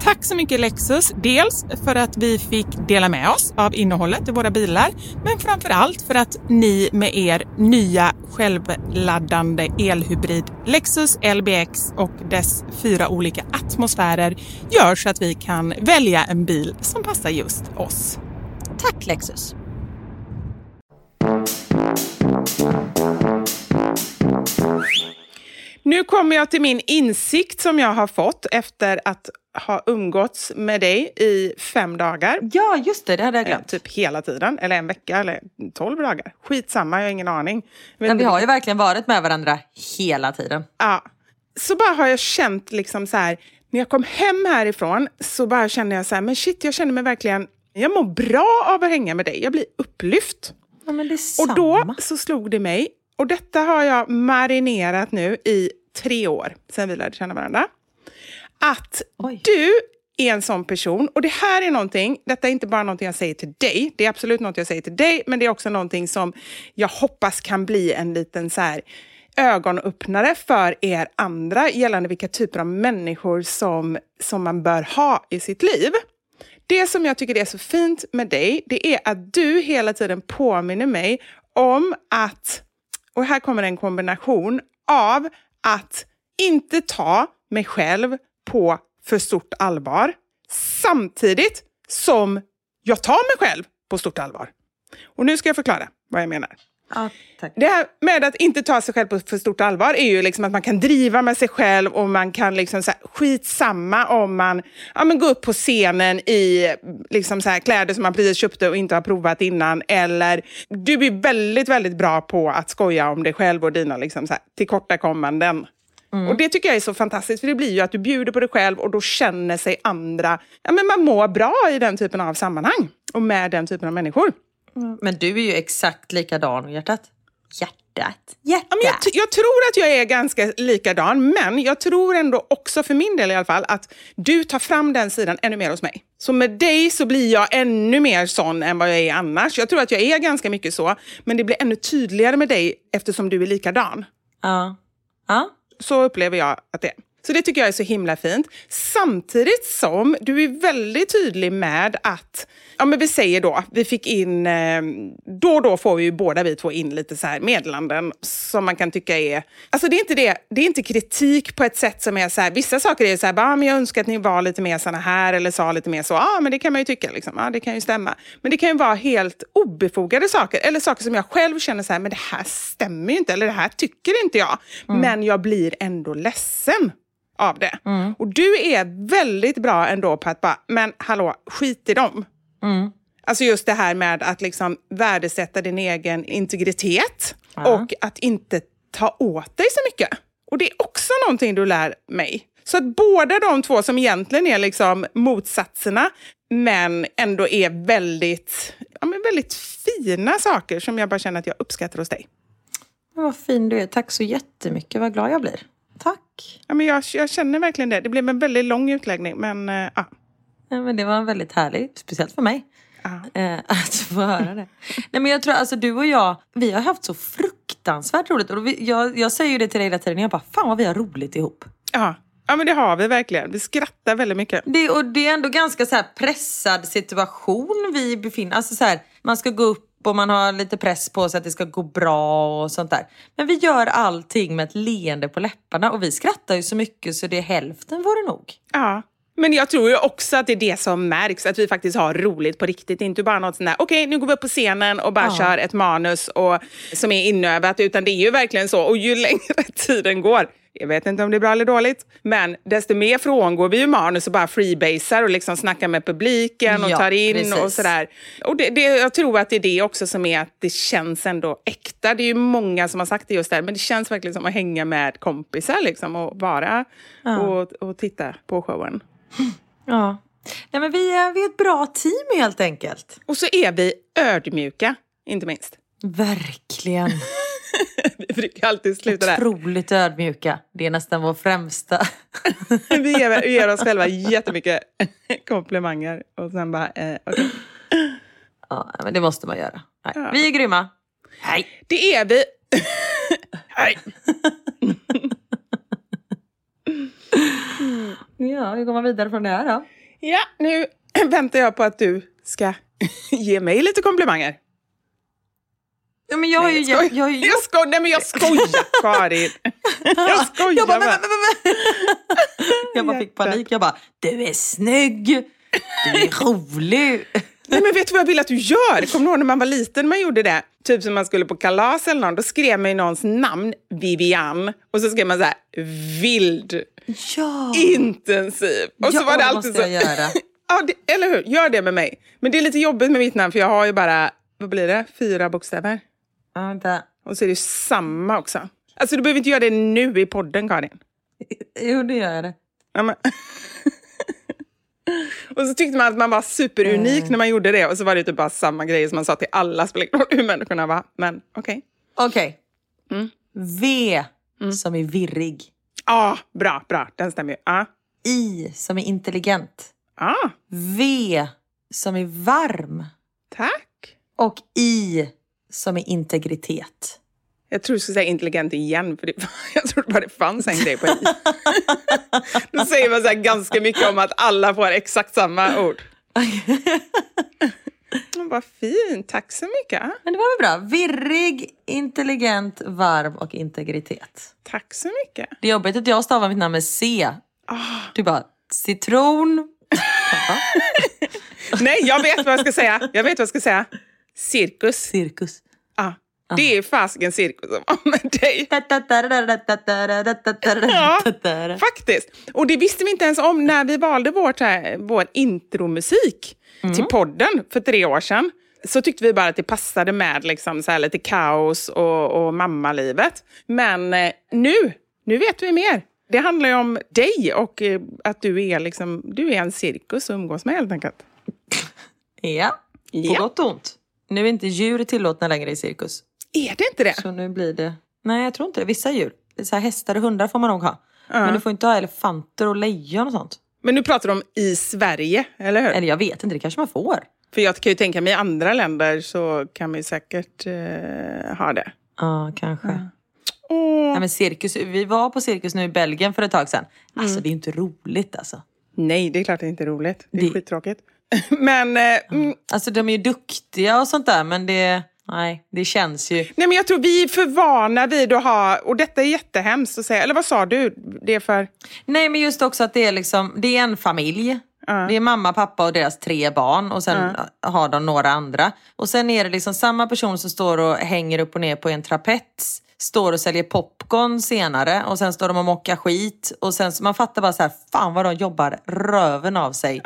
Tack så mycket Lexus, dels för att vi fick dela med oss av innehållet i våra bilar, men framför allt för att ni med er nya självladdande elhybrid Lexus LBX och dess fyra olika atmosfärer gör så att vi kan välja en bil som passar just oss. Tack Lexus! Nu kommer jag till min insikt som jag har fått efter att ha umgåtts med dig i fem dagar. Ja, just det. Det hade jag Eh, glömt. typ hela tiden, eller en vecka eller tolv dagar. Skitsamma, jag har ingen aning. Men, Men vi har ju verkligen varit med varandra hela tiden. ja. Så bara har jag känt liksom så här, när jag kom hem härifrån så bara kände jag så här, men shit, jag känner mig verkligen, jag mår bra av att hänga med dig. Jag blir upplyft. Ja, Och då så slog det mig, och detta har jag marinerat nu i tre år sedan vi lärde känna varandra. Att Oj. du är en sån person, och det här är någonting, detta är inte bara någonting jag säger till dig, det är absolut något jag säger till dig, men det är också någonting som jag hoppas kan bli en liten så här ögonöppnare för er andra gällande vilka typer av människor som, som man bör ha i sitt liv. Det som jag tycker är så fint med dig, det är att du hela tiden påminner mig om att, och här kommer en kombination av att inte ta mig själv på för stort allvar, samtidigt som jag tar mig själv på stort allvar. Och nu ska jag förklara vad jag menar. Ja, tack. Det här med att inte ta sig själv på för stort allvar är ju liksom att man kan driva med sig själv och man kan liksom så här, skitsamma om man ja, men går upp på scenen i liksom så här, kläder som man precis köpte och inte har provat innan. Eller du är väldigt, väldigt bra på att skoja om dig själv och dina liksom så här, tillkortakommanden. Och det tycker jag är så fantastiskt, för det blir ju att du bjuder på dig själv och då känner sig andra, ja men man mår bra i den typen av sammanhang och med den typen av människor. Men du är ju exakt likadan hjärtat. Hjärtat. Hjärtat. Ja, men jag, jag tror att jag är ganska likadan, men jag tror ändå också för min del i alla fall att du tar fram den sidan ännu mer hos mig. Så med dig så blir jag ännu mer sån än vad jag är annars. Jag tror att jag är ganska mycket så, men det blir ännu tydligare med dig eftersom du är likadan. Ja. Ja. Så upplever jag att det är. Så det tycker jag är så himla fint. Samtidigt som du är väldigt tydlig med att, ja men vi säger då, vi fick in, eh, då och då får vi ju båda vi två in lite så här meddelanden som man kan tycka är, alltså det är inte det, det är inte kritik på ett sätt som är så här, vissa saker är så här, ah, men jag önskar att ni var lite mer såna här eller sa lite mer så, ja ah, men det kan man ju tycka liksom, ja ah, det kan ju stämma. Men det kan ju vara helt obefogade saker eller saker som jag själv känner så här, men det här stämmer ju inte eller det här tycker inte jag. Men jag blir ändå ledsen av det. Och du är väldigt bra ändå på att bara, men hallå, skit i dem. Alltså just det här med att liksom värdesätta din egen integritet och att inte ta åt dig så mycket. Och det är också någonting du lär mig. Så att båda de två som egentligen är liksom motsatserna, men ändå är väldigt, ja, men väldigt fina saker som jag bara känner att jag uppskattar hos dig. Men Vad fin du är. Tack så jättemycket. Vad glad jag blir. Tack. Ja, men jag, jag känner verkligen det. Det blev en väldigt lång utläggning, men äh, ja. Men det var väldigt härligt, speciellt för mig. Eh, att få höra det. Nej, men jag tror alltså du och jag, vi har haft så fruktansvärt roligt. Och vi, jag, jag säger ju det till dig hela tiden, jag bara fan vad vi har roligt ihop. Ja. ja, men det har vi verkligen. Vi skrattar väldigt mycket. Det, och det är ändå ganska så pressad situation vi befinner alltså så här, Man ska gå upp och man har lite press på sig att det ska gå bra och sånt där. Men vi gör allting med ett leende på läpparna och vi skrattar ju så mycket så det är hälften var det nog. Ja. Men jag tror ju också att det är det som märks, att vi faktiskt har roligt på riktigt. Inte bara något sånt där, okej nu går vi upp på scenen och bara Ja. kör ett manus och, som är inövat, utan det är ju verkligen så. Och ju längre [LAUGHS] tiden går, jag vet inte om det är bra eller dåligt, men desto mer frångår vi ju manus och bara freebasar och liksom snackar med publiken och Ja, tar in precis. och sådär. Och det, det, jag tror att det är det också som är att det känns ändå äkta. Det är ju många som har sagt det just där, men det känns verkligen som att hänga med kompisar liksom och vara och, och titta på showen. Ja. Nej, men vi, är, vi är ett bra team helt enkelt. Och så är vi ödmjuka, inte minst. Verkligen. [LAUGHS] Vi brukar alltid sluta där. Otroligt ödmjuka. Det är nästan vår främsta. [LAUGHS] Vi ger, vi ger oss själva [LAUGHS] jättemycket komplimanger och sen bara, eh, okej. Ja, men det måste man göra. Ja. Vi är grymma. Hej! Det är vi. Hej. Ja, hur går man vidare från det här då? Ja, nu [CLEARS THROAT] väntar jag på att du ska [LAUGHS] ge mig lite komplimanger. Ja, men jag har ju... jag, Jag, jag, jag, sko- nej, men jag skojar, Karin. [LAUGHS] Jag skojar jag bara, men, bara. men, men, men. Jag bara fick panik. Jag bara, du är snygg! Du är rolig! Nej, men vet du vad jag vill att du gör? Kommer du ihåg när man var liten man gjorde det? Typ som man skulle på kalas eller någon, då skrev man ju någons namn, Vivian, och så skrev man så här, vild, Ja! intensiv. Och så Ja, var det alltid måste så. jag göra. [LAUGHS] ja, det, eller hur? Gör det med mig. Men det är lite jobbigt med mitt namn, för jag har ju bara, vad blir det, fyra bokstäver. Ja, vänta. Och så är det samma också. Alltså du behöver inte göra det nu i podden, Karin. [LAUGHS] Jo, det gör jag det. Ja, men... [LAUGHS] och så tyckte man att man var superunik Mm. när man gjorde det. Och så var det typ bara samma grejer som man sa till alla, spelar ingen roll hur människorna var. Men okej. Okej. Mm. V som är virrig. Ja, bra, bra. Den stämmer ju. Ja. I som är intelligent. Ah, V som är varm. tack. Och I som är integritet. Jag tror du skulle säga intelligent igen, för det, [LAUGHS] jag trodde bara det fanns en grej på i. [LAUGHS] Då säger man så ganska mycket om att alla får exakt samma ord. [LAUGHS] Vad fint, tack så mycket. Men det var väl bra. Virrig, intelligent, varm och integritet. Tack så mycket. Det är jobbigt att jag stavar mitt namn med C. Du bara, citron. [LAUGHS] Nej, jag vet vad jag ska säga. Jag vet vad jag ska säga. Cirkus. Cirkus. Det är fasiken cirkus som var med dig. Ja. Faktiskt. Och det visste vi inte ens om när vi valde vårt, här, vår intromusik till podden för tre år sedan. Så tyckte vi bara att det passade med liksom så här lite kaos och, och mammalivet. Men eh, nu, nu vet vi mer. Det handlar ju om dig och eh, att du är, liksom, du är en cirkus att umgås med helt enkelt. Ja, på Ja. gott och ont. Nu är inte djur tillåtna längre i cirkus. Är det inte det? Så nu blir det... Nej, jag tror inte det. Vissa djur. Så här hästar och hundar får man nog ha. Men du får inte ha elefanter och lejon och sånt. Men nu pratar de om i Sverige, eller hur? Eller jag vet inte, det kanske man får. För jag kan ju tänka mig i andra länder så kan man ju säkert eh, ha det. Ja, kanske. Åh. Ja, men cirkus, vi var på cirkus nu i Belgien för ett tag sedan. Alltså det är inte roligt alltså. Nej, det är klart det inte är roligt. Det är Det- skittråkigt. [LAUGHS] Men, eh, mm, Alltså de är ju duktiga och sånt där men det... Nej, det känns ju... nej, men jag tror vi är för vana vid att ha, och detta är jättehemskt att säga, eller vad sa du? Det är för... Nej men just också att det är liksom, det är en familj. Det är mamma, pappa och deras tre barn och sen har de några andra. Och sen är det liksom samma person som står och hänger upp och ner på en trapets. Står och säljer popcorn senare och sen står de och mockar skit. Och sen så man fattar bara så här, fan vad de jobbar röven av sig.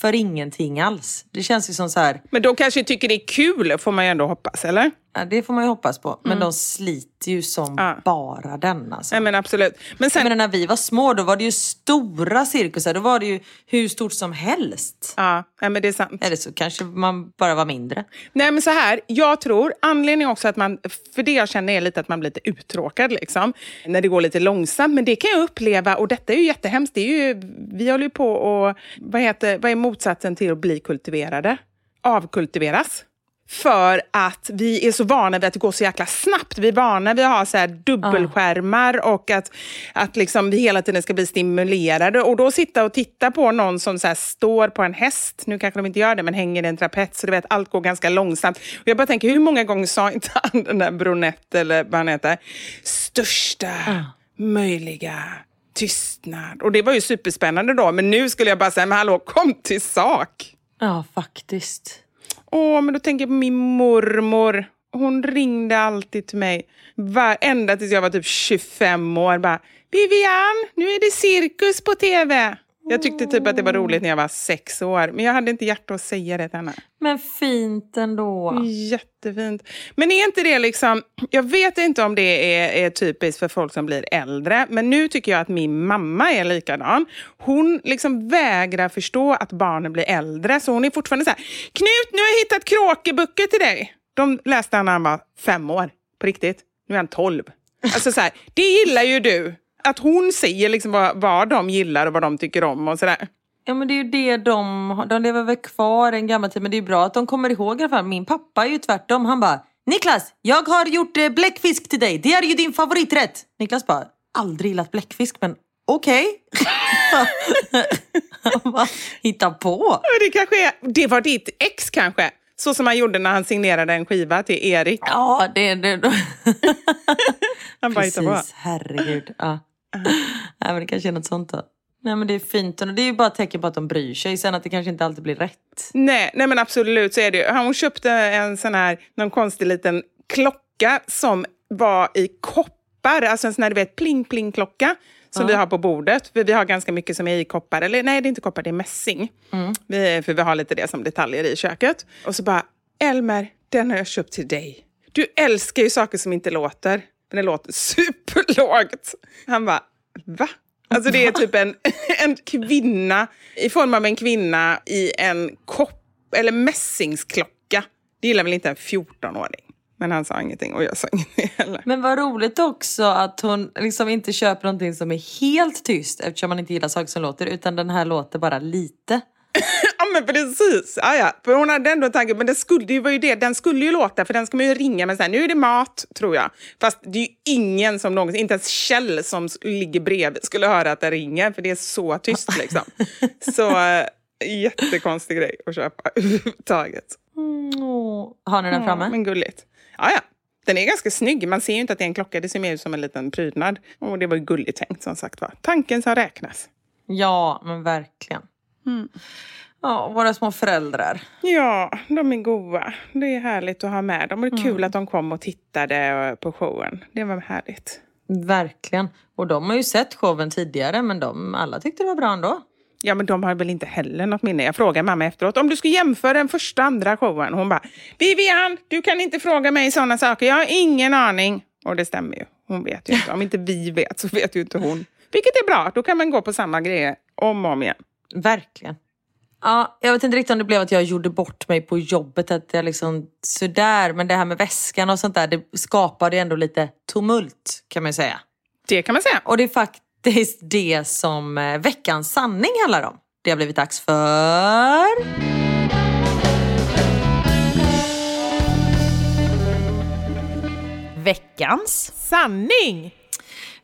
För ingenting alls. Det känns ju som så här, Men de kanske tycker det är kul, får man ju ändå hoppas, eller? Ja, det får man ju hoppas på. Men de sliter ju som Ja. bara den alltså. Nej, men absolut. Men sen, menar, när vi var små då var det ju stora cirkusar. Då var det ju hur stort som helst. ja, nej, men det är sant. Eller så kanske man bara var mindre. Nej men så här, jag tror anledningen också att man, för det jag känner är lite att man blir lite uttråkad liksom, när det går lite långsamt. Men det kan jag uppleva, och detta är ju jättehemskt, det är ju, vi håller ju på och, vad heter, vad är motsatsen till att bli kultiverade? Avkultiveras. För att vi är så vana vid att det går så jäkla snabbt. Vi är vana vid att ha så här dubbelskärmar och att, att liksom vi hela tiden ska bli stimulerade. Och då sitta och titta på någon som så står på en häst, nu kanske de inte gör det, men hänger i en trapets. Så du vet, allt går ganska långsamt. Och jag bara tänker, hur många gånger sa inte han den där Bronette, eller vad han heter, största möjliga tystnad. Och det var ju superspännande då, men nu skulle jag bara säga, men hallå, kom till sak. Ja, faktiskt. Åh, men då tänker jag på min mormor. Hon ringde alltid till mig. Ända tills jag var typ 25 år. Bara, Vivian, nu är det cirkus på tv. Jag tyckte typ att det var roligt när jag var sex år. Men jag hade inte hjärta att säga det till henne. Men fint ändå. Jättefint. Men är inte det liksom... Jag vet inte om det är, är typiskt för folk som blir äldre. Men nu tycker jag att min mamma är likadan. Hon liksom vägrar förstå att barnen blir äldre. Så hon är fortfarande så här. Knut, nu har jag hittat kråkeböcker till dig. De läste han när han var fem år. På riktigt. Nu är han tolv. Alltså så här, det gillar ju du. Att hon säger liksom vad, vad de gillar och vad de tycker om och sådär. Ja men det är ju det de. De lever väl kvar en gammal tid men det är bra att de kommer ihåg i alla fall. Min pappa är ju tvärtom. Han bara Niklas, jag har gjort eh, bläckfisk till dig. Det är ju din favoriträtt. Niklas bara, aldrig gillat bläckfisk men okej. [LAUGHS] Han bara, hitta på. Det, kanske är, det var ditt ex kanske? Så som han gjorde när han signerade en skiva till Erik. Ja, det är det. [LAUGHS] Han bara hittade på. Precis, herregud. Ja. [LAUGHS] Nej, men det kanske är något sånt då. Nej men det är fint och det är ju bara ett tecken på att de bryr sig. Sen att det kanske inte alltid blir rätt. Nej, nej men absolut så är det. Hon köpte en sån här, någon konstig liten klocka som var i koppar. Alltså en sån här, du vet, pling-pling-klocka. Som vi har på bordet. För vi har ganska mycket som är i koppar. Eller nej, det är inte koppar, det är mässing. Vi, för vi har lite det som detaljer i köket. Och så bara, Elmer, den har jag köpt till dig. Du älskar ju saker som inte låter. Men det låter superlågt. Han bara, va? Alltså det är typ en, [LAUGHS] en kvinna, i form av en kvinna i en kopp, eller mässingsklocka. Det gillar väl inte en 14-åring. Men han sa ingenting och jag sa [LAUGHS] ingenting heller. Men vad roligt också att hon liksom inte köper någonting som är helt tyst eftersom man inte gillar saker som låter utan den här låter bara lite. [LAUGHS] Ja men precis! Ja, ja. För hon hade ändå en tanke, men det skulle ju vara ju det. Den skulle ju låta, för den ska man ju ringa med så här, nu är det mat, tror jag. Fast det är ju ingen som någonsin, inte ens Kjell som ligger bredvid skulle höra att det ringer, för det är så tyst liksom. [LAUGHS] så äh, jättekonstig grej att köpa [LAUGHS] överhuvudtaget. Åh. Har ni den framme? Men gulligt. Ja, ja. Den är ganska snygg. Man ser ju inte att det är en klocka, det ser mer ut som en liten prydnad. Och det var ju gulligt tänkt som sagt var. Tanken som räknas. Ja, men verkligen. Mm. Ja, våra små föräldrar. Ja, de är goa. Det är härligt att ha med dem. Och det är kul att de kom och tittade på showen. Det var härligt. Verkligen. Och de har ju sett showen tidigare men de, alla tyckte det var bra ändå. Ja, men de har väl inte heller något minne. Jag frågade mamma efteråt om du skulle jämföra den första andra showen. Hon bara, Vivian, du kan inte fråga mig sådana saker. Jag har ingen aning. Och det stämmer ju. Hon vet ju inte. Om inte vi vet så vet ju inte hon. Vilket är bra. Då kan man gå på samma grejer om och om igen. Verkligen. Ja, jag vet inte riktigt om det blev att jag gjorde bort mig på jobbet. Att jag liksom sådär. Men det här med väskan och sånt där, det skapade ändå lite tumult kan man säga. Det kan man säga. Och det är faktiskt det som eh, veckans sanning handlar om. Det har blivit dags för... Veckans Sanning!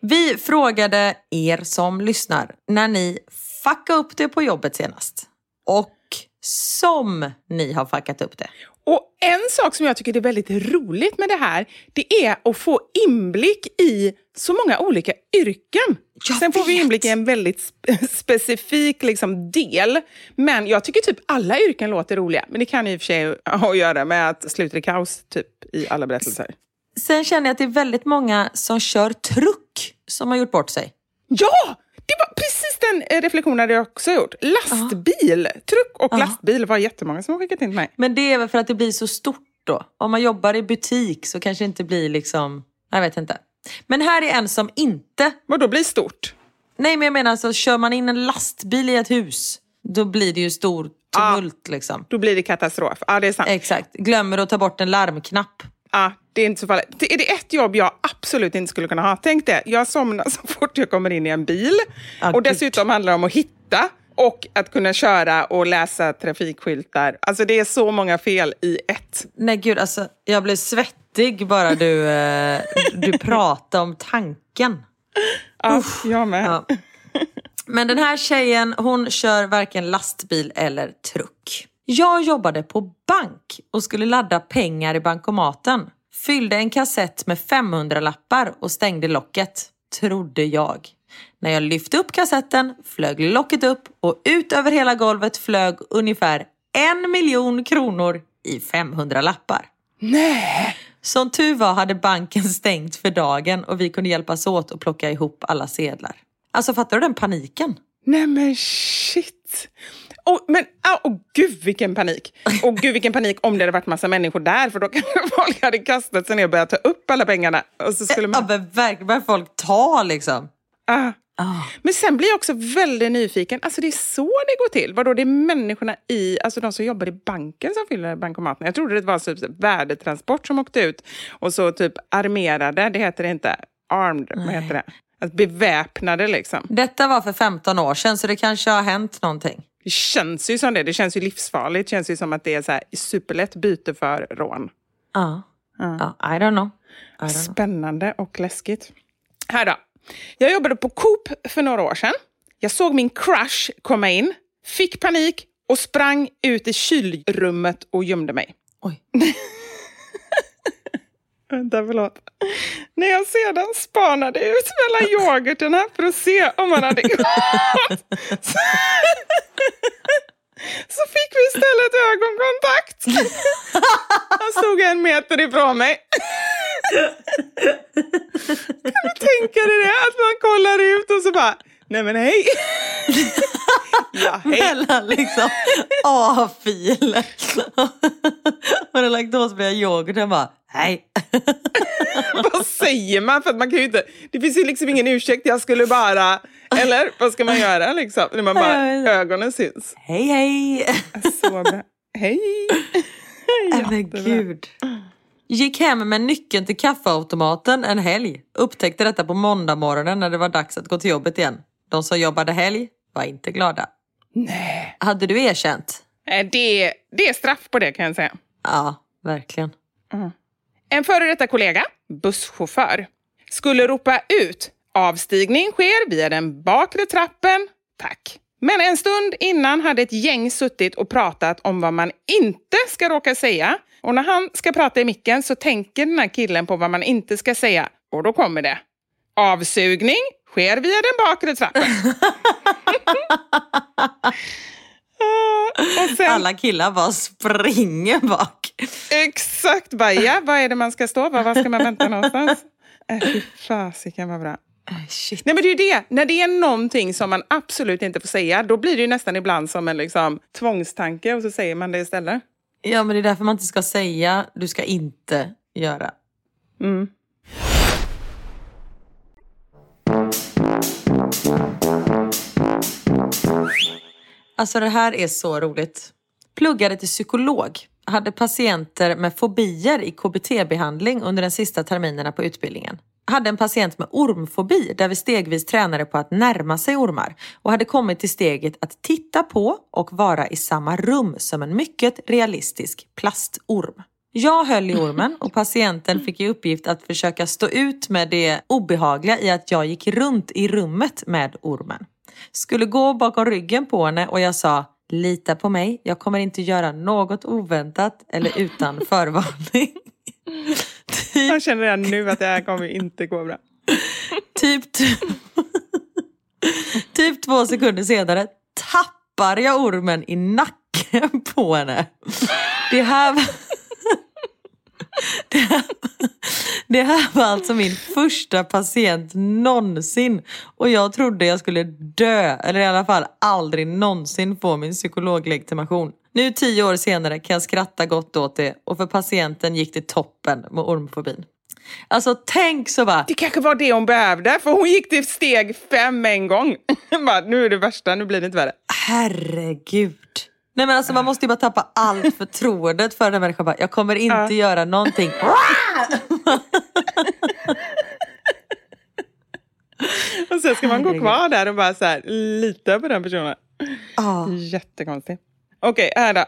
Vi frågade er som lyssnar när ni fuckade upp det på jobbet senast. Och som ni har fuckat upp det. Och en sak som jag tycker är väldigt roligt med det här, det är att få inblick i så många olika yrken. Jag Sen får vi vet. inblick i en väldigt spe- [LAUGHS] specifik liksom, del. Men jag tycker typ alla yrken låter roliga. Men det kan i och för sig ha att göra med att sluta i kaos typ, i alla berättelser. Sen känner jag att det är väldigt många som kör truck som har gjort bort sig. Ja! Det var precis den eh, reflektionen jag också gjort. Lastbil. Truck och lastbil var jättemånga som har skickat in till mig. Men det är väl för att det blir så stort då. Om man jobbar i butik så kanske det inte blir liksom... Jag vet inte. Men här är en som inte... Vad då blir stort? Nej men jag menar alltså, kör man in en lastbil i ett hus, då blir det ju stor tumult liksom. Då blir det katastrof. Ja, det är sant. Exakt. Glömmer att ta bort en larmknapp. Ja, det är inte så farligt. Det- Är det ett jobb jag absolut inte skulle kunna ha? Tänk det, jag somnar [LAUGHS] så fort jag kommer in i en bil. Ja, och gud. dessutom handlar det om att hitta och att kunna köra och läsa trafikskyltar. Alltså det är så många fel i ett. Nej gud, alltså jag blev svettig bara du, [LAUGHS] eh, du pratade om tanken. Ja, jag med. Ja. Men den här tjejen, hon kör varken lastbil eller truck. Jag jobbade på bank och skulle ladda pengar i bankomaten. Fyllde en kassett med 500-lappar och stängde locket. Trodde jag. När jag lyfte upp kassetten flög locket upp och ut över hela golvet flög ungefär en miljon kronor i 500-lappar. Nej! Som tur var hade banken stängt för dagen och vi kunde hjälpas åt att plocka ihop alla sedlar. Alltså fattar du den paniken? Nej men shit. Oh, men oh, oh, gud vilken panik. Och gud vilken panik om det hade varit massa människor där för då kanske [LAUGHS] folk hade kastat sig ner och börjat ta upp alla pengarna. Och så skulle Ja man... men verkligen börjar folk ta liksom. Ah. Men sen blir jag också väldigt nyfiken. Alltså det är så det går till. Vadå, det är människorna i, alltså de som jobbar i banken som fyller bankomaten. Jag trodde det var typ värdetransport som åkte ut och så typ armerade, det heter det inte, armed, vad heter det? Att beväpnade liksom. Detta var för 15 år sedan så det kanske har hänt någonting. Det känns ju som det. Det känns ju livsfarligt. Det känns ju som att det är så här superlätt byte för rån. Ja. ja. I don't know. I don't. Spännande och läskigt. Här då. Jag jobbade på Coop för några år sedan. Jag såg min crush komma in, fick panik och sprang ut i kylrummet och gömde mig. Oj. [LAUGHS] Vänta, förlåt. När jag sedan spanade ut mellan yoghurterna för att se om han hade [LAUGHS] gått så fick vi istället ögonkontakt. Han meter ifrån mig. Kan du tänka dig det? Att man kollar ut och så bara, nej men hej. Ja, hej. Mellan liksom A-fil och den laktosfria yoghurten bara, hej. Vad säger man? För att man kan inte, det finns ju liksom ingen ursäkt. Jag skulle bara... Eller vad ska man göra liksom? När man bara, ögonen syns. Hej hej. Så bra. Hej! Men gud. Gick hem med nyckeln till kaffeautomaten en helg. Upptäckte detta på måndag morgonen när det var dags att gå till jobbet igen. De som jobbade helg var inte glada. Nej. Hade du erkänt? Eh, Det, det är straff på det kan jag säga. Ja, verkligen. En före detta kollega, busschaufför, skulle ropa ut avstigning sker via den bakre trappen, tack. Men en stund innan hade ett gäng suttit och pratat om vad man inte ska råka säga. Och när han ska prata i micken så tänker den här killen på vad man inte ska säga. Och då kommer det. Avsugning sker via den bakre trappen. [LAUGHS] Sen, Alla killar bara springer bak. Exakt, bara ja, vad är det man ska stå? Var, var ska man vänta någonstans? Äh, fy fasiken vad bra. Shit. Nej men det är ju det, när det är någonting som man absolut inte får säga, då blir det ju nästan ibland som en liksom, tvångstanke och så säger man det istället. Ja men det är därför man inte ska säga, du ska inte göra. Mm. Alltså det här är så roligt. Pluggade till psykolog. Hade patienter med fobier i KBT-behandling under de sista terminerna på utbildningen. Hade en patient med ormfobi där vi stegvis tränade på att närma sig ormar och hade kommit till steget att titta på och vara i samma rum som en mycket realistisk plastorm. Jag höll i ormen och patienten fick i uppgift att försöka stå ut med det obehagliga i att jag gick runt i rummet med ormen. Skulle gå bakom ryggen på henne och jag sa Lita på mig, jag kommer inte göra något oväntat eller utan förvarning. Jag känner redan nu att det här kommer inte gå bra. typ, typ två sekunder senare tappar jag ormen i nacken på henne. Det här det här, det här var alltså min första patient någonsin. Och jag trodde jag skulle dö, eller i alla fall aldrig någonsin få min psykologlegitimation. Nu tio år senare kan jag skratta gott åt det och för patienten gick det toppen med ormfobin. Alltså tänk så bara... Det kanske var det hon behövde, för hon gick till steg fem en gång. [LAUGHS] bara, nu är det värsta, nu blir det inte värre. Herregud. Nej men alltså man måste ju bara tappa allt [LAUGHS] förtroendet för den människan. Jag kommer inte göra någonting. [LAUGHS] Och sen ska man gå kvar där och bara så här, lita på den personen. Ah. Jättekonstigt. Okej, här [LAUGHS] då.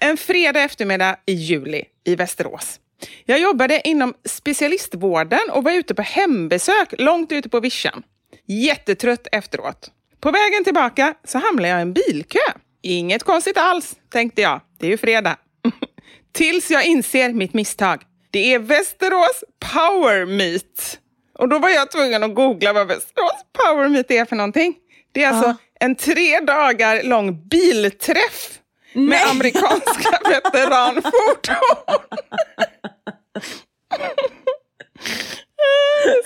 En fredag eftermiddag i juli i Västerås. Jag jobbade inom specialistvården och var ute på hembesök långt ute på vischan. Jättetrött efteråt. På vägen tillbaka så hamnade jag i en bilkö. Inget konstigt alls, tänkte jag. Det är ju fredag. [LAUGHS] Tills jag inser mitt misstag. Det är Västerås Power Meet. Och då var jag tvungen att googla vad Västerås Power Meet är för någonting. Det är alltså en tre dagar lång bilträff med amerikanska [LAUGHS] veteranfordon.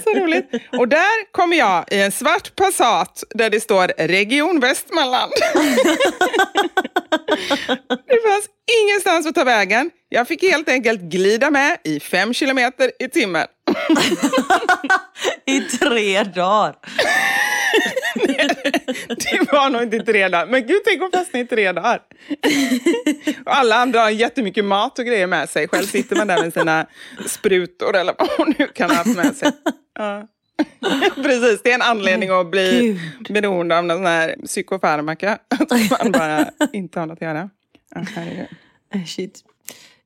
Så roligt. Och där kommer jag i en svart Passat där det står Region Västmanland. [LAUGHS] Det fanns ingenstans att ta vägen. Jag fick helt enkelt glida med i fem kilometer i timmen. [LAUGHS] I tre dagar. [LAUGHS] Det var nog inte tre dagar. Men gud, tänk om fastnade i tre dagar. Och alla andra har jättemycket mat och grejer med sig. Själv sitter man där med sina sprutor eller vad hon nu kan ha haft med sig. Ja. [LAUGHS] Precis, det är en anledning att bli beroende av någon sån här psykofarmaka. Att man bara inte har något att göra. Ja. Eh, Shit.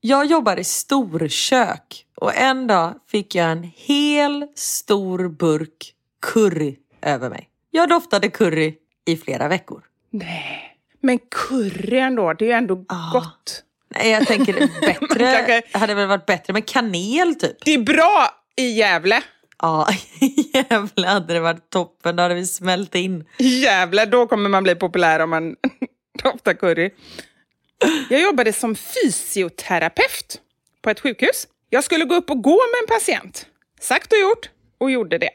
Jag jobbar i storkök och en dag fick jag en hel stor burk curry över mig. Jag doftade curry i flera veckor. Nej, men curry ändå, det är ju ändå gott. Nej, jag tänker [LAUGHS] bättre, Kanske- hade väl varit bättre med kanel typ. Det är bra i Gävle. Ja, [LAUGHS] jävlar hade det varit toppen. Då hade vi smält in. Jävlar, då kommer man bli populär om man [LAUGHS] doftar curry. Jag jobbade som fysioterapeut på ett sjukhus. Jag skulle gå upp och gå med en patient. Sagt och gjort, och gjorde det.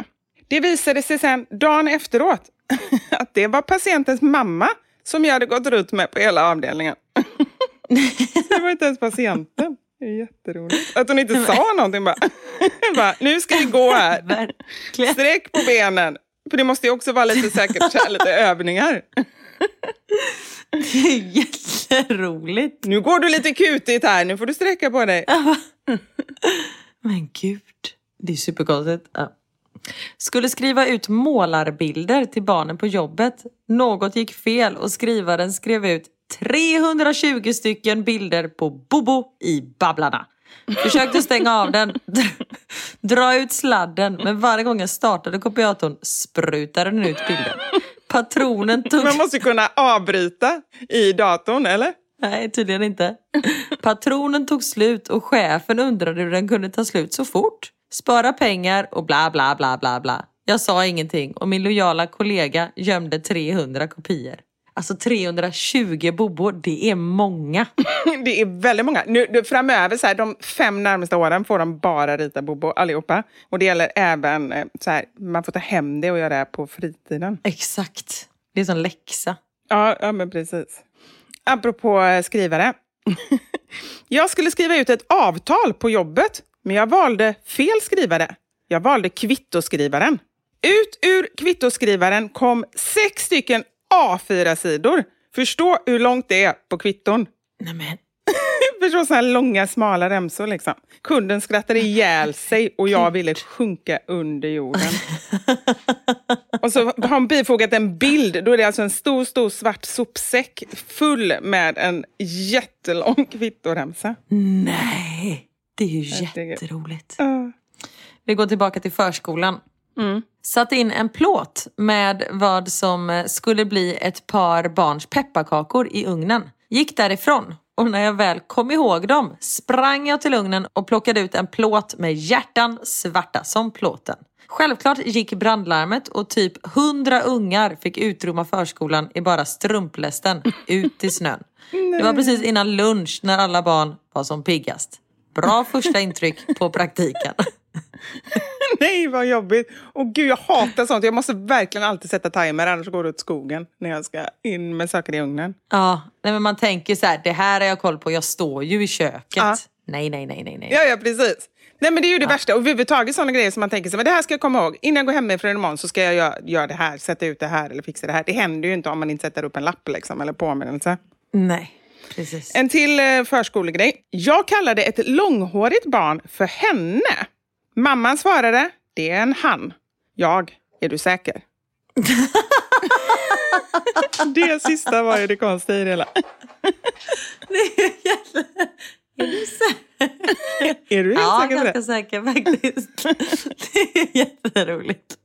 Det visade sig sen dagen efteråt [LAUGHS] att det var patientens mamma som jag hade gått runt med på hela avdelningen. [LAUGHS] Det var inte ens patienten. Det är jätteroligt. Att hon inte sa någonting bara. [LAUGHS] bara nu ska vi gå här. Sträck på benen. För det måste ju också vara lite säkert lite övningar. Det är jätteroligt. Nu går du lite kutigt här, nu får du sträcka på dig. Men gud, det är superkonstigt. Ja. Skulle skriva ut målarbilder till barnen på jobbet. Något gick fel och skrivaren skrev ut 320 stycken bilder på Bobo i Babblarna. Försökte stänga av den, [LAUGHS] dra ut sladden, men varje gång jag startade kopiatorn sprutade den ut bilder. Patronen tog... Man måste kunna avbryta i datorn, eller? Nej, tydligen inte. Patronen tog slut och chefen undrade hur den kunde ta slut så fort. Spara pengar och bla bla bla bla bla. Jag sa ingenting och min lojala kollega gömde 300 kopior. Alltså 320 bobor, det är många. [LAUGHS] Det är väldigt många. Nu, nu, framöver, så här, de fem närmaste åren, får de bara rita Bobo allihopa. Och det gäller även, eh, så här, man får ta hem det och göra det på fritiden. Exakt. Det är som läxa. Ja, ja men precis. Apropå eh, skrivare. [LAUGHS] jag skulle skriva ut ett avtal på jobbet, men jag valde fel skrivare. Jag valde kvittoskrivaren. Ut ur kvittoskrivaren kom sex stycken A4-sidor. Förstå hur långt det är på kvitton. Nämen. [LAUGHS] Förstå så här långa, smala remsor liksom. Kunden skrattade ihjäl sig och jag ville sjunka under jorden. [LAUGHS] och så har hon bifogat en bild. Då är det alltså en stor, stor svart sopsäck full med en jättelång kvittoremsa. Nej, det är ju jätteroligt. Uh. Vi går tillbaka till förskolan. Mm. Satte in en plåt med vad som eh, skulle bli ett par barns pepparkakor i ugnen. Gick därifrån och när jag väl kom ihåg dem sprang jag till ugnen och plockade ut en plåt med hjärtan svarta som plåten. Självklart gick brandlarmet och typ hundra ungar fick utrymma förskolan i bara strumplästen [LAUGHS] ut i snön. Det var precis innan lunch när alla barn var som piggast. Bra första intryck på praktiken. [LAUGHS] Nej, vad jobbigt. Och gud, jag hatar sånt. Jag måste verkligen alltid sätta timer, annars går det åt skogen när jag ska in med saker i ugnen. Ja, nej, men man tänker så här, det här har jag koll på, jag står ju i köket. Ja. Nej, nej, nej, nej, nej. Ja, ja, precis. Nej, men det är ju det värsta. Och överhuvudtaget sådana grejer som man tänker sig, men det här ska jag komma ihåg. Innan jag går hemifrån imorgon så ska jag göra, göra det här, sätta ut det här eller fixa det här. Det händer ju inte om man inte sätter upp en lapp liksom, eller påminnelse. Nej, precis. En till eh, förskolegrej. Jag kallade ett långhårigt barn för henne. Mamman svarade, det är en han. Jag, är du säker? [LAUGHS] det sista var ju det konstiga i det hela. Är du säker? Är du helt Ja, säker på ganska det? säker faktiskt. det är jätteroligt.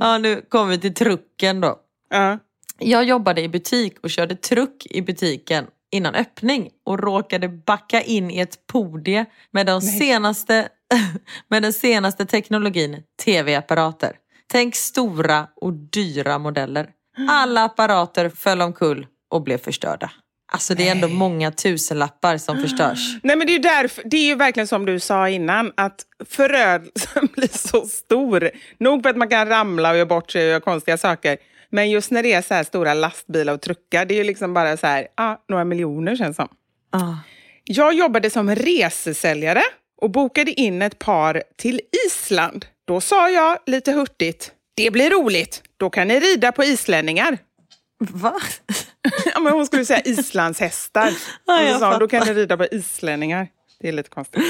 Ja, nu kommer vi till trucken då. Ja. Jag jobbade i butik och körde truck i butiken innan öppning och råkade backa in i ett podie med, de senaste, [LAUGHS] med den senaste teknologin, tv-apparater. Tänk stora och dyra modeller. Alla apparater föll omkull och blev förstörda. Alltså det är ändå många tusenlappar som förstörs. [GASPS] Nej men det är ju därför, det är ju verkligen som du sa innan, att förödelsen [LAUGHS] blir så stor. Nog för att man kan ramla och göra bort sig och göra konstiga saker. Men just när det är så här stora lastbilar och truckar, det är ju liksom bara så här, ah, några miljoner känns som. Ah. Jag jobbade som resesäljare och bokade in ett par till Island. Då sa jag lite hurtigt, det blir roligt, då kan ni rida på islänningar. Va? ja, men hon skulle säga islandshästar. [LAUGHS] Ja, och så sa hon, då kan ni rida på islänningar. Det är lite konstigt.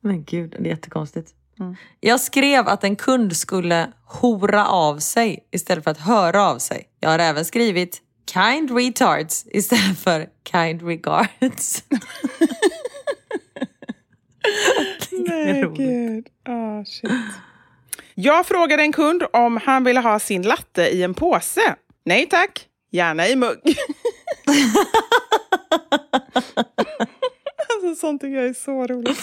Men gud, det är jättekonstigt. Jag skrev att en kund skulle hora av sig istället för att höra av sig. Jag har även skrivit kind retards istället för kind regards. [LAUGHS] Nej, gud. Ah, shit. Jag frågade en kund om han ville ha sin latte i en påse. Nej tack, gärna i mugg. [LAUGHS] alltså, sånt tycker jag är så roligt. [LAUGHS]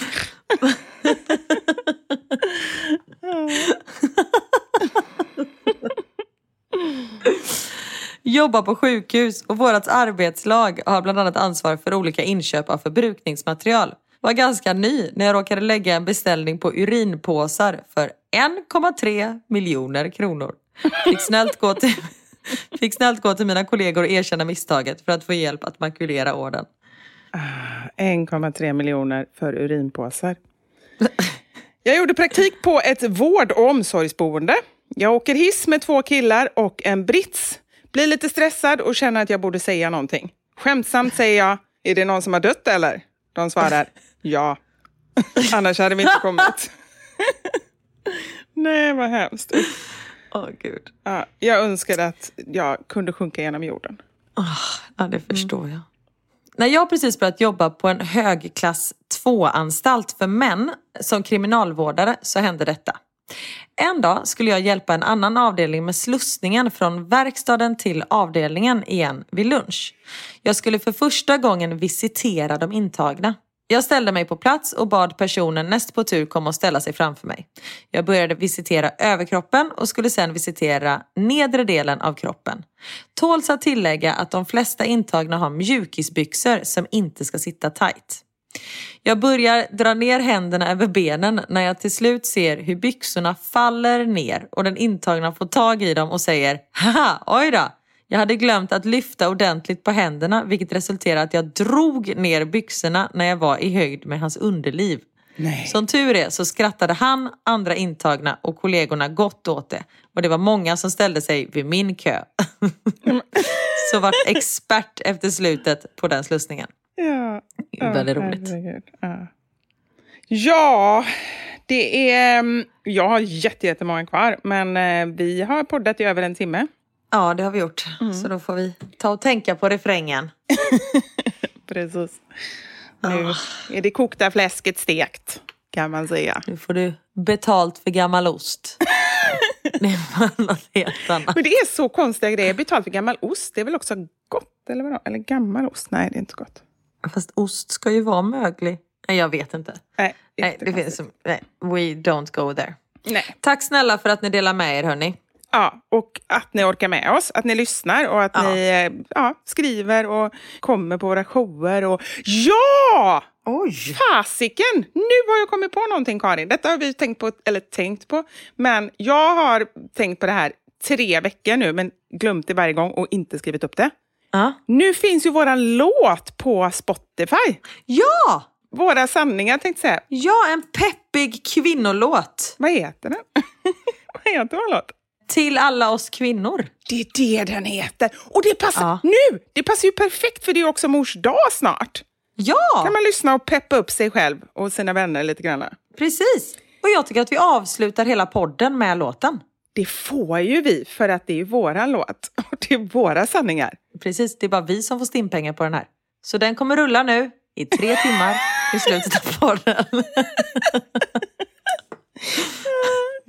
Jobbar på sjukhus och vårt arbetslag har bland annat ansvar för olika inköp av förbrukningsmaterial. Var ganska ny när jag råkade lägga en beställning på urinpåsar för 1,3 miljoner kronor. Fick snällt, gå till, [LAUGHS] fick snällt gå till mina kollegor och erkänna misstaget för att få hjälp att makulera orden. 1,3 miljoner för urinpåsar. Jag gjorde praktik på ett vård och omsorgsboende. Jag åker hiss med två killar och en brits. Blir lite stressad och känner att jag borde säga någonting. Skämtsamt säger jag, är det någon som har dött eller? De svarar, ja. Annars hade vi inte kommit. Nej, vad hemskt. Åh gud. Ja, jag önskade att jag kunde sjunka genom jorden. Ja, det förstår jag. När jag precis börjat jobba på en högklass 2-anstalt för män som kriminalvårdare så hände detta. En dag skulle jag hjälpa en annan avdelning med slussningen från verkstaden till avdelningen igen vid lunch. Jag skulle för första gången visitera de intagna. Jag ställde mig på plats och bad personen näst på tur komma och ställa sig framför mig. Jag började visitera överkroppen och skulle sedan visitera nedre delen av kroppen. Tåls att tillägga att de flesta intagna har mjukisbyxor som inte ska sitta tight. Jag börjar dra ner händerna över benen när jag till slut ser hur byxorna faller ner och den intagna får tag i dem och säger Haha, oj då! Jag hade glömt att lyfta ordentligt på händerna vilket resulterade att jag drog ner byxorna när jag var i höjd med hans underliv. Nej. Som tur är så skrattade han, andra intagna och kollegorna gott åt det. Och det var många som ställde sig vid min kö. [LAUGHS] så vart expert efter slutet på den slussningen. Ja. Väldigt roligt. Ja. ja, det är... mm, Jag har jätte- jättemånga kvar, men eh, vi har poddat i över en timme. Ja, det har vi gjort. Så då får vi ta och tänka på refrängen. [LAUGHS] Precis. Nu är det kokta fläsket stekt, kan man säga. Nu får du betalt för gammal ost. det är något helt annat. Men det är så konstiga grejer. Betalt för gammal ost, det är väl också gott? Eller vadå? Eller gammal ost? Nej, det är inte gott. Fast ost ska ju vara möglig. Nej, jag vet inte. Nej, Nej, det finns, som- nej, we don't go there. Nej. Tack snälla för att ni delar med er hörni. Ja, och att ni orkar med oss, att ni lyssnar och att Ja. ni eh, ja, skriver och kommer på våra shower. Och... Ja! Oj! Fasiken! Nu har jag kommit på någonting Karin. Detta har vi tänkt på, eller tänkt på, men jag har tänkt på det här tre veckor nu, men glömt det varje gång och inte skrivit upp det. Ja. Nu finns ju våran låt på Spotify. ja! Våra sanningar tänkte jag säga. Ja, en peppig kvinnolåt. Vad heter den? [LAUGHS] Vad heter vår låt? Till alla oss kvinnor. Det är det den heter. Och det passar Ja. nu! Det passar ju perfekt för det är också mors dag snart. Ja, kan man lyssna och peppa upp sig själv och sina vänner lite grann. precis. Och jag tycker att vi avslutar hela podden med låten. Det får ju vi för att det är våran låt [LAUGHS] och det är våra sanningar. Precis, det är bara vi som får stimpengar på den här. Så den kommer rulla nu i tre timmar i slutet av podden. [LAUGHS]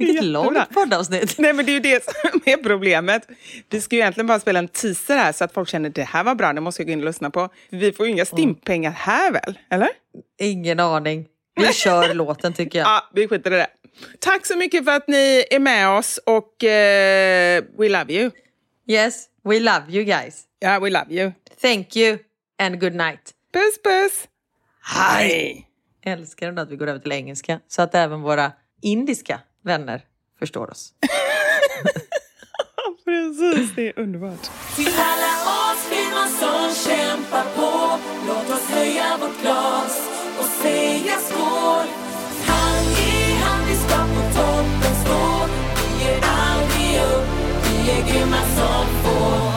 Vilket långt poddavsnitt. Nej men det är ju det som är problemet. Vi ska ju egentligen bara spela en teaser här så att folk känner det här var bra, det måste jag gå in och lyssna på. Vi får ju inga stimpengar här väl? Eller? Ingen aning. Vi [LAUGHS] kör låten tycker jag. Ja, vi skiter i det. Tack så mycket för att ni är med oss och eh, we love you. Yes, we love you guys. Ja, we love you. Thank you and good night. Puss puss! Hej! Älskar ändå att vi går över till engelska så att även våra indiska vänner förstår oss. [LAUGHS] Precis, det är underbart. Till alla oss kvinnor som kämpar på Låt oss höja vårt glas och säga skål. Hand i hand vi ska på toppen stå. Vi ger aldrig upp, vi är grymma som få.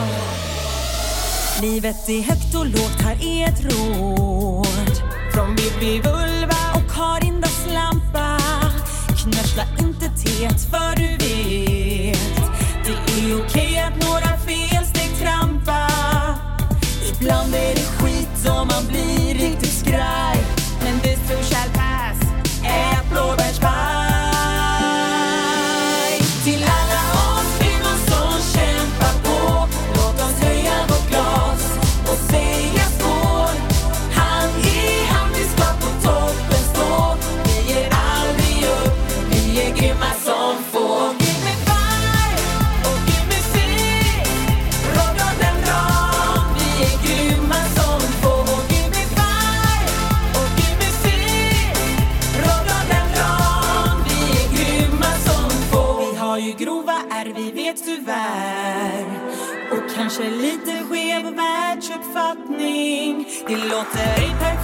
Livet är högt och lågt, här är ett råd. Från Bibi Vulva Knörsla inte teet för du vet. Det är okej att några kanske lite skev världsuppfattning. Det låter ej perfekt.